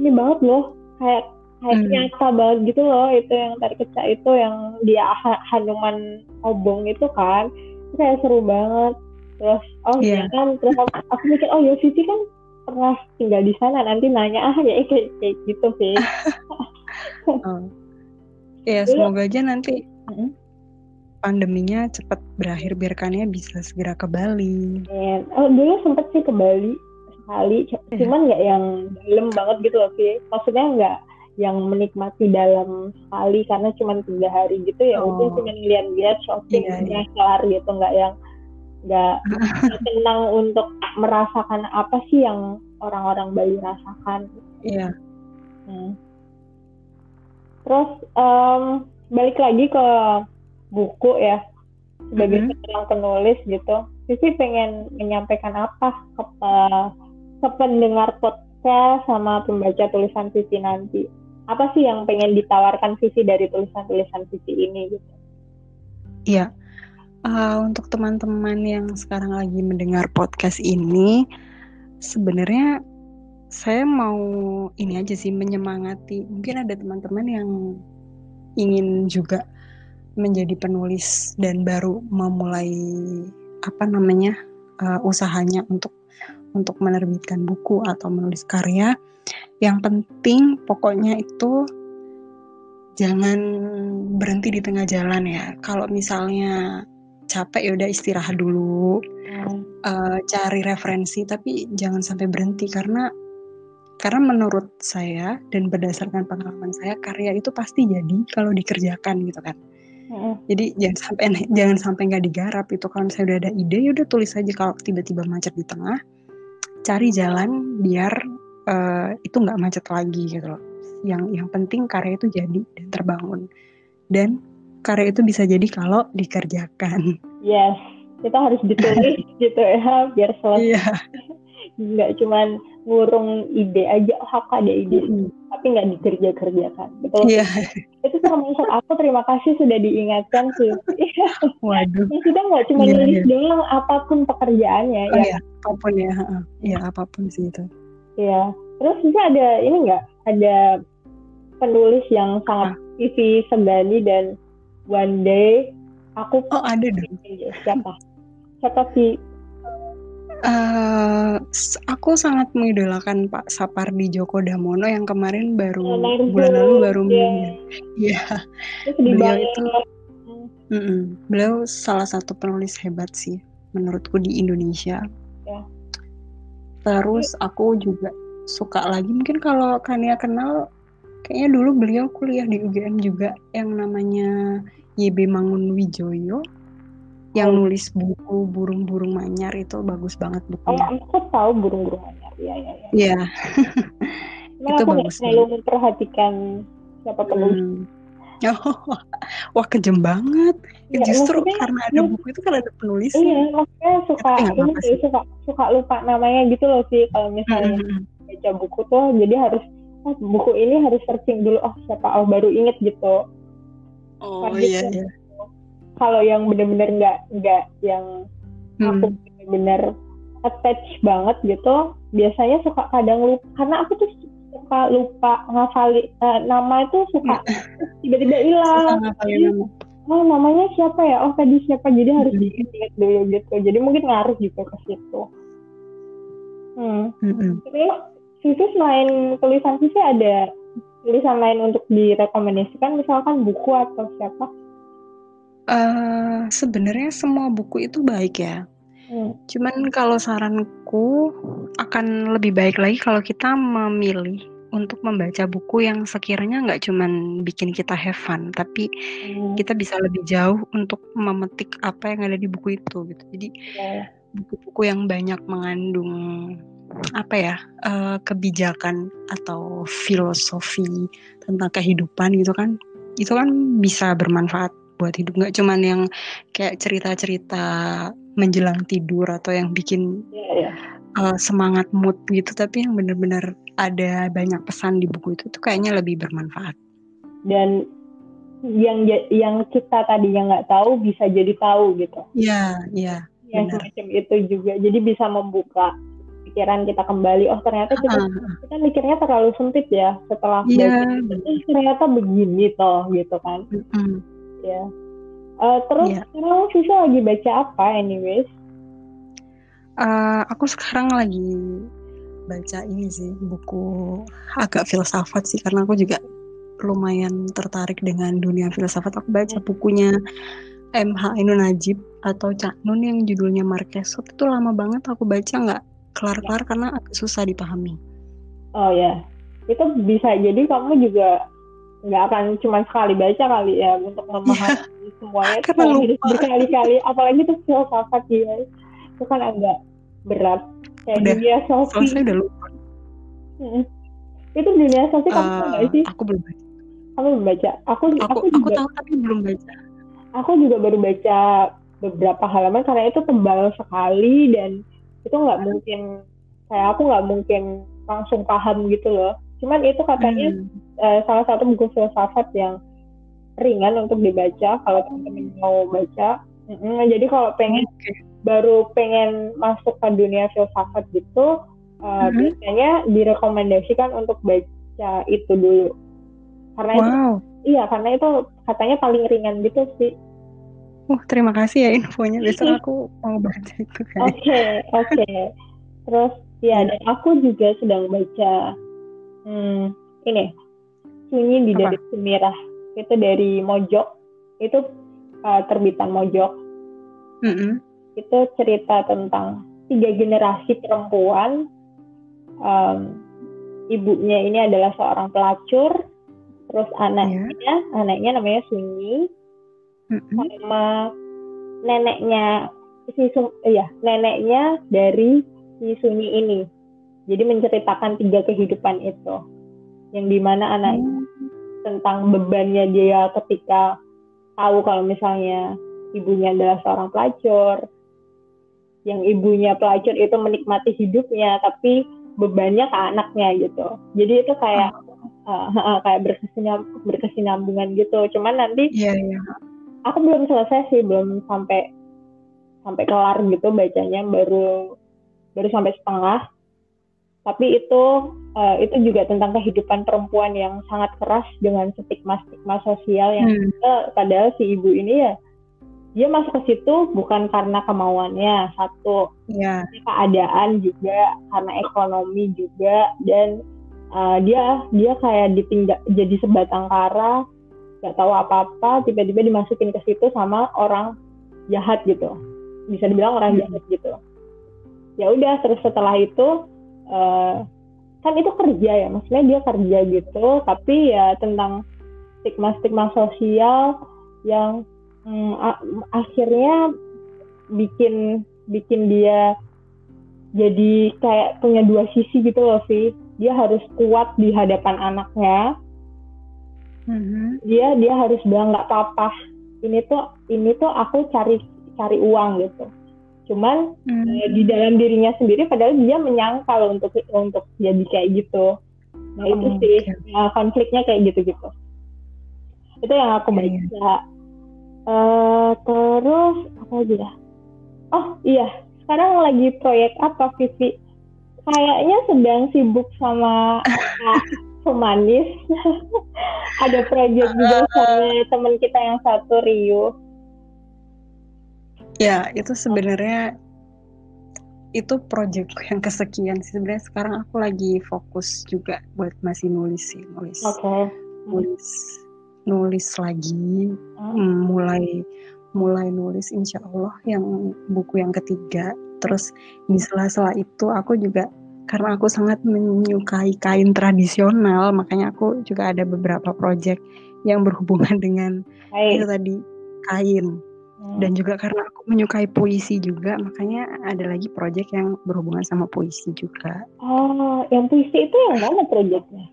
ini banget loh. Kayak kayak hmm. nyata banget gitu loh itu yang tadi kecak itu yang dia Hanuman obong itu kan. Itu kayak seru banget. Terus oh yeah. ya kan? Terus aku, aku mikir oh ya Vivi kan pernah tinggal di sana nanti nanya ah ya kayak kayak gitu sih oh. ya semoga aja nanti pandeminya cepat berakhir biarkannya bisa segera ke Bali yeah. oh dulu sempet sih ke Bali sekali iya. cuman nggak yang dalam banget gitu loh sih maksudnya nggak yang menikmati dalam sekali karena cuma tiga hari gitu ya oh. udah cuma lihat-lihat shopping yeah, yeah. kelar gitu nggak yang nggak tenang untuk merasakan apa sih yang orang-orang Bali rasakan. Iya. Hmm. Terus um, balik lagi ke buku ya sebagai mm -hmm. penulis gitu. Sisi pengen menyampaikan apa ke ke pendengar podcast sama pembaca tulisan Sisi nanti? Apa sih yang pengen ditawarkan Sisi dari tulisan-tulisan Sisi ini gitu? Iya uh, untuk teman-teman yang sekarang lagi mendengar podcast ini, sebenarnya saya mau ini aja sih menyemangati. Mungkin ada teman-teman yang ingin juga menjadi penulis dan baru memulai apa namanya uh, usahanya untuk untuk menerbitkan buku atau menulis karya. Yang penting pokoknya itu jangan berhenti di tengah jalan ya. Kalau misalnya capek ya udah istirahat dulu. Hmm. uh, cari referensi tapi jangan sampai berhenti karena karena menurut saya dan berdasarkan pengalaman saya karya itu pasti jadi kalau dikerjakan gitu kan. Hmm. jadi jangan sampai jangan sampai nggak digarap itu. Kalau misalnya udah ada ide ya udah tulis aja. Kalau tiba-tiba macet di tengah cari jalan biar uh, itu nggak macet lagi gitu loh. Yang yang penting karya itu jadi dan terbangun. Dan karya itu bisa jadi kalau dikerjakan. Yes, kita harus ditulis gitu ya biar selesai. Iya. Nggak cuman ngurung ide aja, oh aku ada ide, mm. tapi nggak dikerja-kerjakan. Betul. Iya. Itu sama maksud aku terima kasih sudah diingatkan sih. Waduh. Ya, kita nggak cuma iya, nulis iya. doang, apa pun pekerjaannya. Oh, ya. Iya, apa pun ya. Iya, apa pun sih itu. Iya. Terus juga ada ini nggak? Ada penulis yang sangat Vivi Segani dan one day aku oh ada dong siapa siapa sih Uh, aku sangat mengidolakan Pak Sapardi Djoko Damono yang kemarin baru oh, bulan lalu baru meninggal. Iya. Beliau itu mm -mm, beliau salah satu penulis hebat sih menurutku di Indonesia. Ya. Terus aku juga suka lagi mungkin kalau Kania kenal kayaknya dulu beliau kuliah di UGM juga yang namanya YB Mangun Wijoyo yang oh. nulis buku burung-burung manyar itu bagus banget bukunya. Oh, aku tahu burung-burung manyar. Iya, iya, iya. Iya. itu aku bagus. Selalu memperhatikan siapa penulis. Hmm. Oh, wah kejem banget. Ya, Justru karena ada ya, buku itu kan ada penulis. Iya, maksudnya suka ini sih, suka suka lupa namanya gitu loh sih kalau misalnya hmm. baca buku tuh jadi harus oh, buku ini harus searching dulu oh siapa oh baru inget gitu oh iya gitu. iya kalau yang benar-benar nggak nggak yang hmm. aku benar-benar attach banget gitu biasanya suka kadang lupa karena aku tuh suka lupa ngafali uh, nama itu suka hmm. tiba-tiba hilang oh namanya siapa ya oh tadi siapa jadi harus hmm. diingat dulu gitu jadi mungkin ngaruh juga ke situ hmm. hmm. terus Sisi selain tulisan Sisi ada tulisan lain untuk direkomendasikan misalkan buku atau siapa? Uh, Sebenarnya semua buku itu baik ya. Hmm. Cuman kalau saranku akan lebih baik lagi kalau kita memilih untuk membaca buku yang sekiranya nggak cuman bikin kita have fun, tapi hmm. kita bisa lebih jauh untuk memetik apa yang ada di buku itu gitu. Jadi ya. Buku-buku yeah. yang banyak mengandung apa ya uh, kebijakan atau filosofi tentang kehidupan gitu kan itu kan bisa bermanfaat buat hidup nggak cuman yang kayak cerita-cerita menjelang tidur atau yang bikin yeah, yeah. Uh, semangat mood gitu tapi yang benar-benar ada banyak pesan di buku itu tuh kayaknya lebih bermanfaat dan yang yang kita tadi yang nggak tahu bisa jadi tahu gitu iya iya yang semacam itu juga jadi bisa membuka pikiran kita kembali oh ternyata kita, uh. kita mikirnya terlalu sempit ya setelah yeah. baca ternyata begini toh gitu kan mm -hmm. ya uh, terus yeah. sekarang Sisa lagi baca apa anyways uh, aku sekarang lagi baca ini sih buku agak filsafat sih karena aku juga lumayan tertarik dengan dunia filsafat. Aku baca bukunya MH Ainun Najib atau Cak Nun yang judulnya Marquesot itu lama banget aku baca nggak kelar-kelar karena agak susah dipahami. Oh ya, itu bisa jadi kamu juga nggak akan cuma sekali baca kali ya untuk memahami yeah. semuanya karena lupa. berkali-kali apalagi itu filsafat ya itu kan agak berat kayak udah, dunia sofi Saya udah lupa. Hmm. itu dunia sofi kamu uh, nggak sih aku belum baca kamu belum baca aku aku, aku, juga, juga, tahu tapi belum baca aku juga baru baca beberapa halaman karena itu tebal sekali dan itu nggak mungkin kayak aku nggak mungkin langsung paham gitu loh cuman itu katanya hmm. uh, salah satu buku filsafat yang ringan untuk dibaca kalau teman-teman mau baca mm -hmm. jadi kalau pengen okay. baru pengen masuk ke dunia filsafat gitu uh, mm -hmm. biasanya direkomendasikan untuk baca itu dulu karena wow. itu iya karena itu katanya paling ringan gitu sih Oh, terima kasih ya infonya. Besok aku mau baca itu. Oke, oke. Okay, okay. Terus ya, dan aku juga sedang baca hmm, ini Sunyi di dari Semirah. Itu dari Mojok. Itu uh, terbitan Mojok. Mm -hmm. Itu cerita tentang tiga generasi perempuan. Um, ibunya ini adalah seorang pelacur. Terus anaknya, yeah. anaknya namanya Sunyi mm-hmm. sama neneknya si Sun, ya neneknya dari si Sunyi ini. Jadi menceritakan tiga kehidupan itu, yang di mana anak mm. tentang bebannya dia ketika tahu kalau misalnya ibunya adalah seorang pelacur, yang ibunya pelacur itu menikmati hidupnya, tapi bebannya ke anaknya gitu. Jadi itu kayak uh, uh, kayak berkesinambungan, berkesinambungan gitu. Cuman nanti yeah, yeah aku belum selesai sih belum sampai sampai kelar gitu bacanya baru baru sampai setengah tapi itu uh, itu juga tentang kehidupan perempuan yang sangat keras dengan stigma stigma sosial yang hmm. kita, padahal si ibu ini ya dia masuk ke situ bukan karena kemauannya satu yeah. keadaan juga karena ekonomi juga dan uh, dia dia kayak ditinggal jadi sebatang kara nggak tahu apa-apa tiba-tiba dimasukin ke situ sama orang jahat gitu. Bisa dibilang orang hmm. jahat gitu. Ya udah terus setelah itu uh, kan itu kerja ya maksudnya dia kerja gitu tapi ya tentang stigma-stigma sosial yang hmm, akhirnya bikin bikin dia jadi kayak punya dua sisi gitu loh sih dia harus kuat di hadapan anaknya hmm dia dia harus bilang nggak apa-apa. Ini tuh ini tuh aku cari cari uang gitu. Cuman eh, di dalam dirinya sendiri padahal dia menyangkal untuk untuk jadi kayak gitu. Nah itu oh, sih okay. nah, konfliknya kayak gitu gitu itu yang aku baca. Yeah. uh, terus apa lagi ya? Oh iya. Sekarang lagi proyek apa Vivi? Kayaknya sedang sibuk sama pemanis. Ada proyek juga sama teman kita yang satu Rio ya itu sebenarnya itu proyek yang kesekian sih. Sebenarnya sekarang aku lagi fokus juga buat masih nulis sih nulis. Okay. nulis nulis lagi. Hmm. mulai mulai nulis insya Allah yang buku yang ketiga. Terus di sela-sela itu aku juga karena aku sangat menyukai kain tradisional, makanya aku juga ada beberapa proyek yang berhubungan dengan Hai. itu tadi kain. Hmm. Dan juga karena aku menyukai puisi juga, makanya ada lagi proyek yang berhubungan sama puisi juga. Oh, yang puisi itu yang mana proyeknya?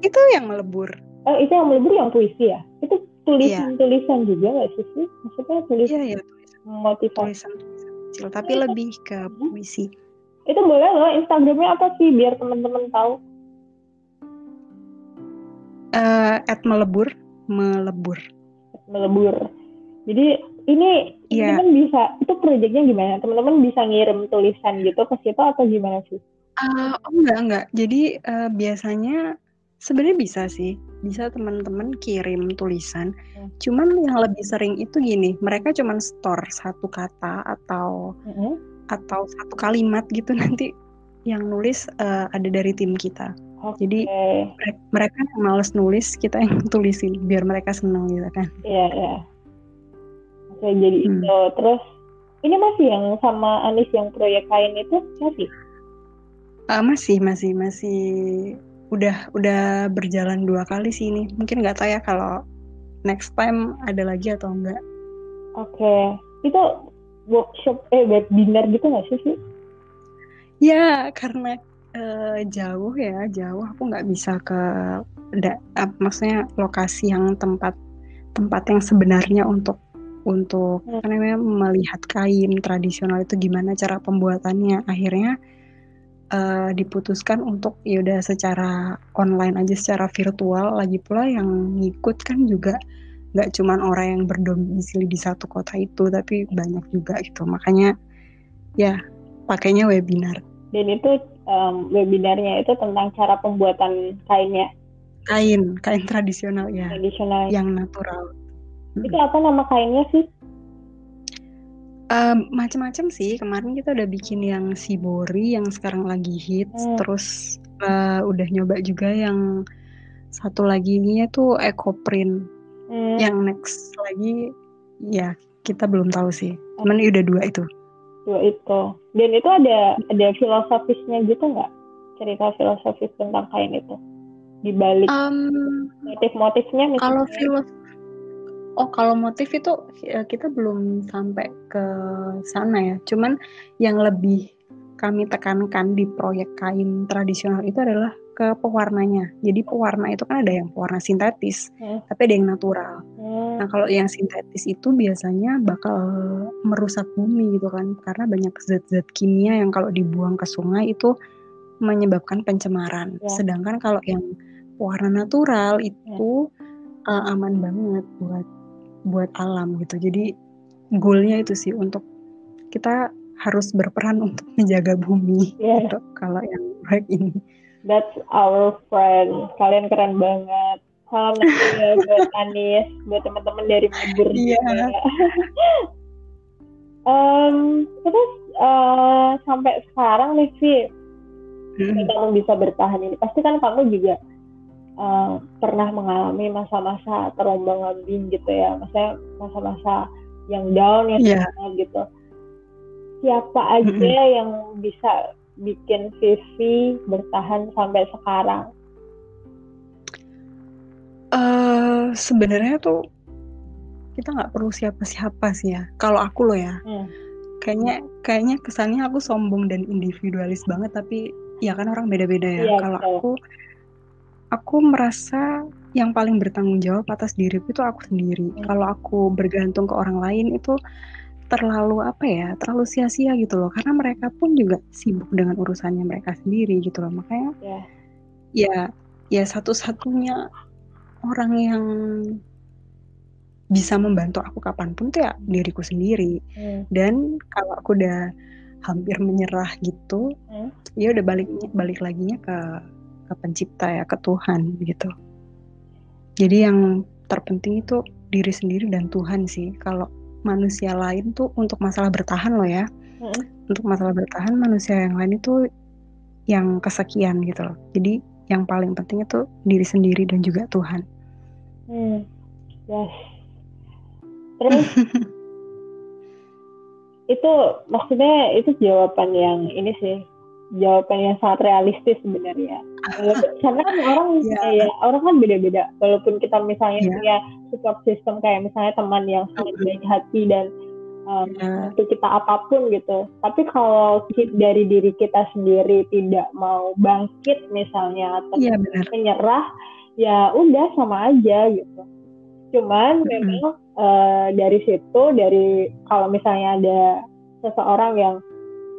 Itu yang melebur. Oh, itu yang melebur yang puisi ya? Itu tulisan-tulisan iya. juga nggak sih sih? Maksudnya tulisan? Iya, iya. Motivasi. Tulisan-tulisan kecil, tapi lebih ke puisi. Itu boleh loh, Instagramnya apa sih biar teman-teman tahu? Uh, at melebur, melebur. Melebur. Jadi ini yeah. teman bisa, itu proyeknya gimana? Teman-teman bisa ngirim tulisan gitu ke situ atau gimana sih? Uh, oh enggak enggak. Jadi uh, biasanya sebenarnya bisa sih, bisa teman-teman kirim tulisan. Hmm. Cuman yang lebih sering itu gini, mereka cuman store satu kata atau hmm atau satu kalimat gitu nanti yang nulis uh, ada dari tim kita. Okay. Jadi mereka yang males nulis, kita yang tulisin biar mereka senang gitu kan. Iya, iya. Oke, jadi hmm. itu. Terus ini masih yang sama Anis yang proyek kain itu masih? Uh, masih, masih, masih. Udah, udah berjalan dua kali sih ini. Mungkin nggak tahu ya kalau next time ada lagi atau enggak. Oke, okay. itu workshop eh webinar gitu nggak sih sih? Ya, karena uh, jauh ya, jauh aku nggak bisa ke da, uh, maksudnya lokasi yang tempat tempat yang sebenarnya untuk untuk hmm. namanya melihat kain tradisional itu gimana cara pembuatannya. Akhirnya uh, diputuskan untuk ya udah secara online aja secara virtual lagi pula yang ngikut kan juga nggak cuman orang yang berdomisili di satu kota itu tapi banyak juga gitu. Makanya ya pakainya webinar. Dan itu um, webinarnya itu tentang cara pembuatan kainnya. Kain kain tradisional ya. Tradisional. Yang natural. Itu apa nama kainnya sih? Um, macam-macam sih. Kemarin kita udah bikin yang sibori yang sekarang lagi hits. Hmm. terus uh, udah nyoba juga yang satu lagi ini tuh eco print hmm. yang next lagi ya kita belum tahu sih. Cuman udah dua itu. Dua itu. Dan itu ada ada filosofisnya gitu nggak? Cerita filosofis tentang kain itu. Di balik um, motif-motifnya kalau filosof oh kalau motif itu ya kita belum sampai ke sana ya. Cuman yang lebih kami tekankan di proyek kain tradisional itu adalah ke pewarnanya. Jadi pewarna itu kan ada yang pewarna sintetis, hmm. tapi ada yang natural. Hmm. Nah kalau yang sintetis itu biasanya bakal merusak bumi gitu kan, karena banyak zat-zat kimia yang kalau dibuang ke sungai itu menyebabkan pencemaran. Yeah. Sedangkan kalau yang pewarna natural itu yeah. uh, aman banget buat buat alam gitu. Jadi goalnya itu sih untuk kita harus berperan untuk menjaga bumi yeah. gitu, kalau yang proyek ini. That's our friend. Kalian keren banget. Salam ya buat Anis, buat teman-teman dari Mebur yeah. juga. um, terus uh, sampai sekarang nih sih, hmm. kamu bisa bertahan ini. Pasti kan kamu juga uh, pernah mengalami masa-masa terombang ambing gitu ya, maksudnya masa-masa yang down yang yeah. gitu. Siapa aja hmm. yang bisa bikin Vivi bertahan sampai sekarang? Uh, Sebenarnya tuh kita nggak perlu siapa-siapa sih ya. Kalau aku loh ya, hmm. kayaknya kayaknya kesannya aku sombong dan individualis banget. Tapi ya kan orang beda-beda ya. ya Kalau aku aku merasa yang paling bertanggung jawab atas diriku itu aku sendiri. Hmm. Kalau aku bergantung ke orang lain itu terlalu apa ya terlalu sia-sia gitu loh karena mereka pun juga sibuk dengan urusannya mereka sendiri gitu loh makanya yeah. ya ya satu-satunya orang yang bisa membantu aku kapan pun tuh ya diriku sendiri mm. dan kalau aku udah hampir menyerah gitu mm. ya udah balik balik lagi ke ke pencipta ya ke Tuhan gitu jadi yang terpenting itu diri sendiri dan Tuhan sih kalau manusia lain tuh untuk masalah bertahan loh ya. Hmm. Untuk masalah bertahan manusia yang lain itu yang kesekian gitu loh. Jadi yang paling penting itu diri sendiri dan juga Tuhan. Hmm. Yes. Terus itu maksudnya itu jawaban yang ini sih jawaban yang sangat realistis sebenarnya. Karena kan orang yeah. ya, orang kan beda-beda. Walaupun kita misalnya yeah. punya support system kayak misalnya teman yang sangat baik hati dan um, yeah. kita apa pun gitu. Tapi kalau dari diri kita sendiri tidak mau bangkit misalnya atau yeah, benar. menyerah, ya udah sama aja gitu. Cuman mm -hmm. memang uh, dari situ dari kalau misalnya ada seseorang yang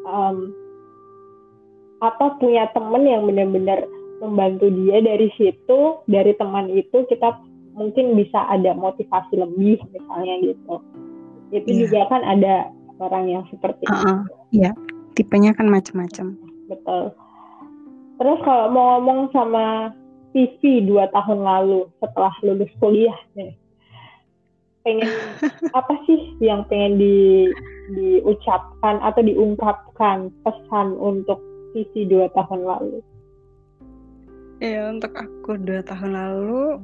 um, apa punya temen yang benar-benar membantu dia dari situ dari teman itu kita mungkin bisa ada motivasi lebih misalnya gitu itu yeah. juga kan ada orang yang seperti uh -uh. itu ya tipenya kan macam-macam betul terus kalau mau ngomong sama TV dua tahun lalu setelah lulus kuliah nih pengen apa sih yang pengen di diucapkan atau diungkapkan pesan untuk visi dua tahun lalu? Ya untuk aku dua tahun lalu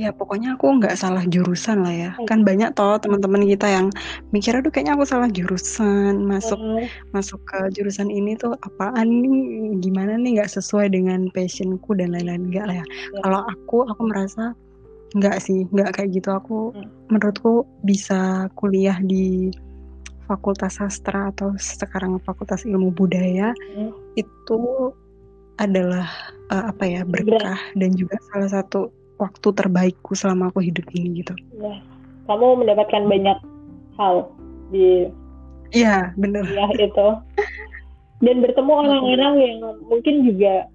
ya pokoknya aku nggak salah jurusan lah ya kan banyak toh teman-teman kita yang mikir aduh kayaknya aku salah jurusan masuk hmm. masuk ke jurusan ini tuh apaan nih gimana nih nggak sesuai dengan passionku dan lain-lain enggak lah ya, ya. kalau aku aku merasa nggak sih nggak kayak gitu aku hmm. menurutku bisa kuliah di Fakultas Sastra atau sekarang Fakultas Ilmu Budaya hmm. itu adalah uh, apa ya berkah dan juga salah satu waktu terbaikku selama aku hidup ini gitu. Ya. Kamu mendapatkan banyak hal di Iya, benar. Ya itu. Dan bertemu orang-orang yang mungkin juga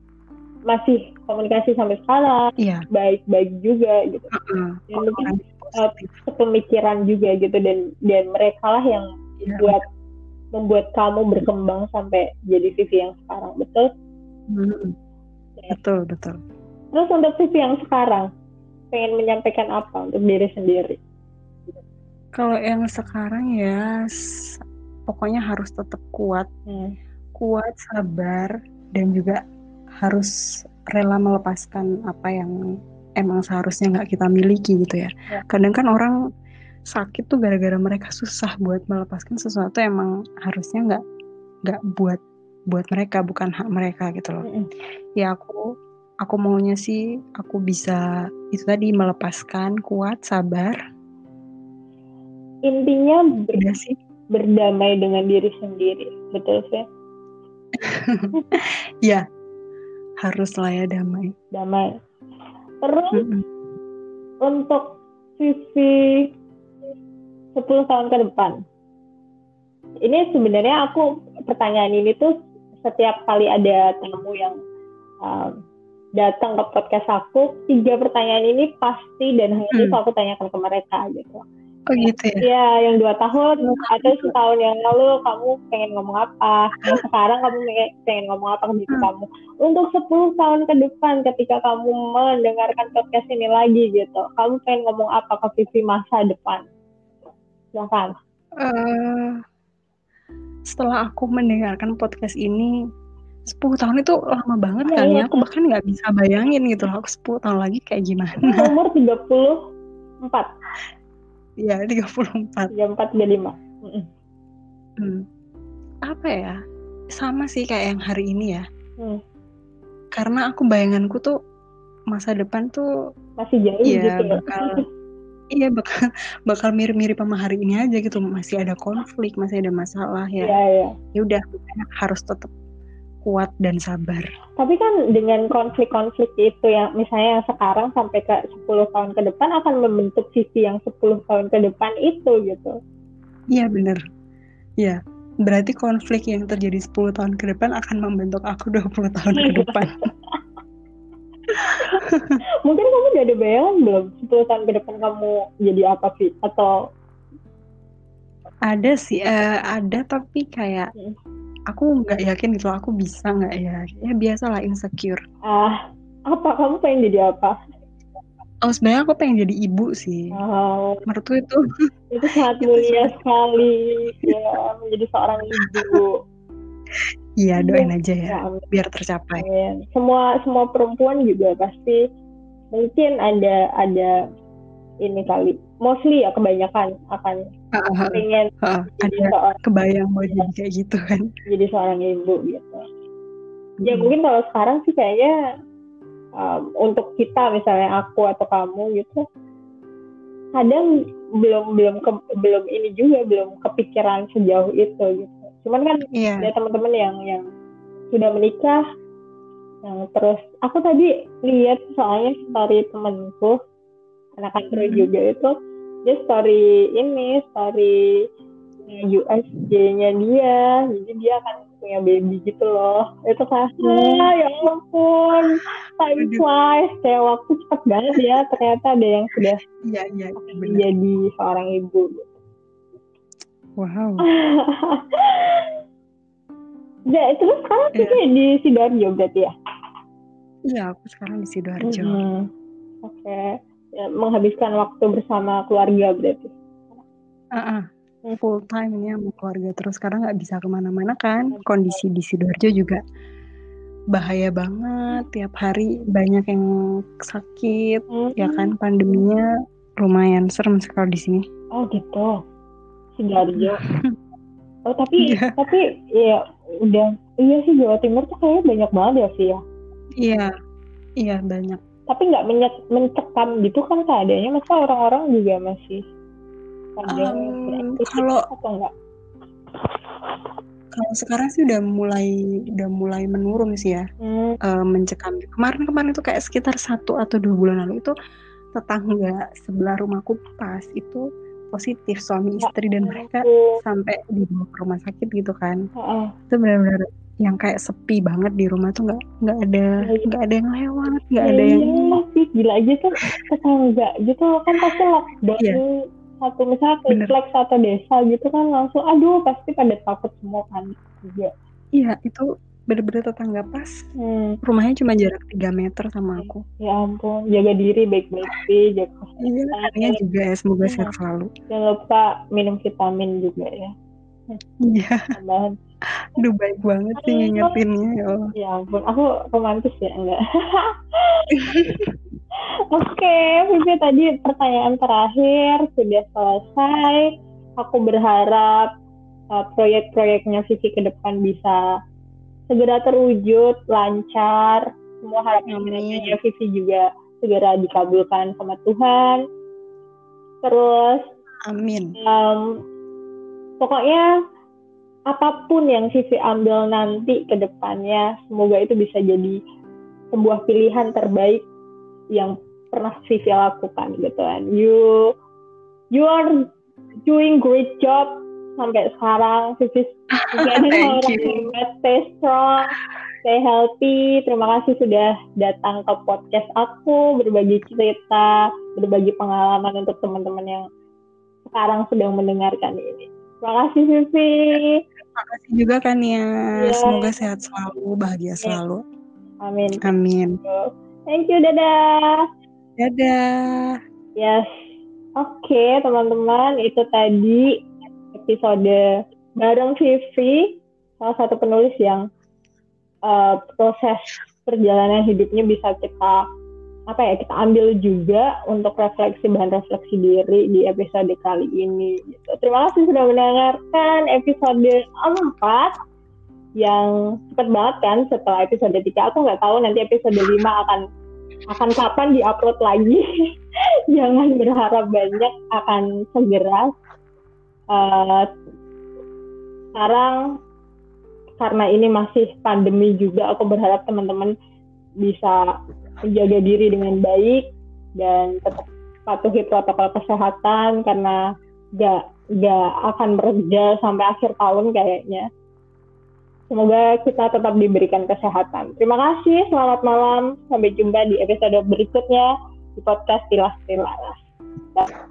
masih komunikasi sampai sekarang. Iya. Baik-baik juga gitu. Uh -uh. Dan mungkin uh, pemikiran juga gitu dan dan mereka lah yang ya. Buat membuat kamu berkembang sampai jadi Vivi yang sekarang, betul? Hmm. Ya. Betul, betul. Terus untuk sisi yang sekarang, pengen menyampaikan apa untuk diri sendiri? Kalau yang sekarang ya, pokoknya harus tetap kuat, hmm. kuat, sabar, dan juga harus rela melepaskan apa yang emang seharusnya nggak kita miliki gitu ya. ya. Kadang kan orang sakit tuh gara-gara mereka susah buat melepaskan sesuatu emang harusnya nggak nggak buat buat mereka bukan hak mereka gitu loh. -hmm. Ya aku aku maunya sih aku bisa itu tadi melepaskan kuat sabar intinya ber ya sih berdamai dengan diri sendiri betul sih ya harus lah ya damai damai terus mm -hmm. untuk sisi 10 tahun ke depan ini sebenarnya aku pertanyaan ini tuh setiap kali ada tamu yang um, datang ke podcast aku, tiga pertanyaan ini pasti dan hanya hmm. itu aku tanyakan ke mereka gitu. Oh gitu ya? Iya, yang dua tahun atau setahun yang lalu kamu pengen ngomong apa? Yang sekarang kamu pengen ngomong apa ke hmm. kamu? Untuk 10 tahun ke depan ketika kamu mendengarkan podcast ini lagi gitu, kamu pengen ngomong apa ke Vivi masa depan? Silahkan. Uh, setelah aku mendengarkan podcast ini, 10 tahun itu lama banget kan ya. Aku bahkan nggak bisa bayangin gitu loh. Aku 10 tahun lagi kayak gimana. Umur 34. Iya, 34. 34 35. Hmm. Apa ya? Sama sih kayak yang hari ini ya. Hmm. Karena aku bayanganku tuh masa depan tuh masih jauh ya, gitu ya. bakal iya bakal bakal mirip-mirip sama hari ini aja gitu masih ada konflik masih ada masalah ya ya, ya. ya udah harus tetap kuat dan sabar. Tapi kan dengan konflik-konflik itu yang misalnya yang sekarang sampai ke 10 tahun ke depan akan membentuk sisi yang 10 tahun ke depan itu gitu. Iya bener. Iya. Berarti konflik yang terjadi 10 tahun ke depan akan membentuk aku 20 tahun ke depan. Mungkin kamu udah ada bayangan belum 10 tahun ke depan kamu jadi apa sih? Atau ada sih, uh, ada tapi kayak hmm. aku nggak yakin gitu aku bisa nggak ya? Ya biasa lah insecure. Ah apa? Kamu pengen jadi apa? Oh sebenarnya aku pengen jadi ibu sih. Oh. menurutku itu. Itu sangat mulia sekali. Ya menjadi seorang ibu iya doain aja ya, ya biar tercapai. Ya. semua semua perempuan juga pasti mungkin ada ada ini kali. Mostly ya kebanyakan akan uh, pengen uh, ada seorang, kebayang mau jadi kayak gitu kan. Jadi seorang ibu gitu. Ya hmm. mungkin kalau sekarang sih kayaknya um, untuk kita misalnya aku atau kamu gitu kadang belum belum ke, belum ini juga belum kepikiran sejauh itu gitu cuman kan yeah. ada teman-teman yang yang sudah menikah yang terus aku tadi lihat soalnya story temanku anak kantor hmm. juga itu dia story ini story USJ-nya dia jadi dia akan punya baby gitu loh itu kan hmm. ya ampun time flies kayak waktu cepet banget ya ternyata ada yang sudah iya iya jadi seorang ibu wow Ya, terus sekarang yeah. sih di Sidoarjo berarti ya? Iya, aku sekarang di Sidoarjo. Mm -hmm. Oke. Okay ya, menghabiskan waktu bersama keluarga berarti. Uh -uh. Full time ini sama keluarga terus sekarang nggak bisa ke mana-mana kan kondisi di sidoarjo juga bahaya banget tiap hari banyak yang sakit hmm. ya kan pandeminya lumayan serem sekali di sini oh gitu sidoarjo. Oh tapi yeah. tapi ya udah iya sih Jawa Timur tuh kayaknya banyak banget ya sih ya? Iya. Iya banyak. Tapi nggak mencekam gitu kan keadaannya masa orang-orang juga masih um, kalau atau enggak kalau sekarang sih udah mulai udah mulai menurun sih ya hmm. uh, mencekam. Kemarin-kemarin itu kayak sekitar satu atau dua bulan lalu itu tetangga sebelah rumahku pas itu positif suami ya istri dan mereka sampai dibawa ke rumah sakit gitu kan. Uh itu benar-benar yang kayak sepi banget di rumah tuh nggak nggak ada iya. nggak ada yang lewat nggak ada yang sih gila aja tuh tetangga gitu kan pasti lockdown yeah satu misalnya kompleks atau desa gitu kan langsung aduh pasti pada takut semua kan juga iya itu bener-bener tetangga pas hmm. rumahnya cuma jarak 3 meter sama aku ya ampun jaga diri baik-baik sih jaga iya juga ya semoga sehat hmm. selalu jangan lupa minum vitamin juga ya iya Aduh baik banget sih ngingetinnya ya Allah. Ya ampun, aku romantis ya enggak. Oke, Vivi tadi pertanyaan terakhir sudah selesai. Aku berharap uh, proyek-proyeknya Vivi ke depan bisa segera terwujud, lancar. Semua harapan-harapannya Vivi juga segera dikabulkan sama Tuhan. Terus, Amin. Um, pokoknya apa pun yang Vivi ambil nanti ke depannya, semoga itu bisa jadi sebuah pilihan terbaik yang pernah Vivi lakukan gitu kan. You you are doing great job sampai sekarang Vivi jadi orang hebat, stay strong, stay healthy. Terima kasih sudah datang ke podcast aku, berbagi cerita, berbagi pengalaman untuk teman-teman yang sekarang sedang mendengarkan ini. Terima kasih Vivi. Terima kasih juga kan ya. Yeah. Semoga sehat selalu, bahagia selalu. Amin. Amin. Thank you, dadah. Dadah. Yes. Oke, okay, teman-teman, itu tadi episode bareng Vivi, salah satu penulis yang uh, proses perjalanan hidupnya bisa kita apa ya kita ambil juga untuk refleksi bahan refleksi diri di episode kali ini. Gitu. Terima kasih sudah mendengarkan episode 4 yang cepat banget kan setelah episode 3. Aku nggak tahu nanti episode 5 akan akan kapan diupload lagi. Jangan berharap banyak akan segera. Uh, sekarang karena ini masih pandemi juga, aku berharap teman-teman bisa menjaga diri dengan baik dan tetap patuhi protokol kesehatan karena gak gak akan bekerja sampai akhir tahun kayaknya. Semoga kita tetap diberikan kesehatan. Terima kasih, selamat malam. Sampai jumpa di episode berikutnya di podcast Tilas Tilas.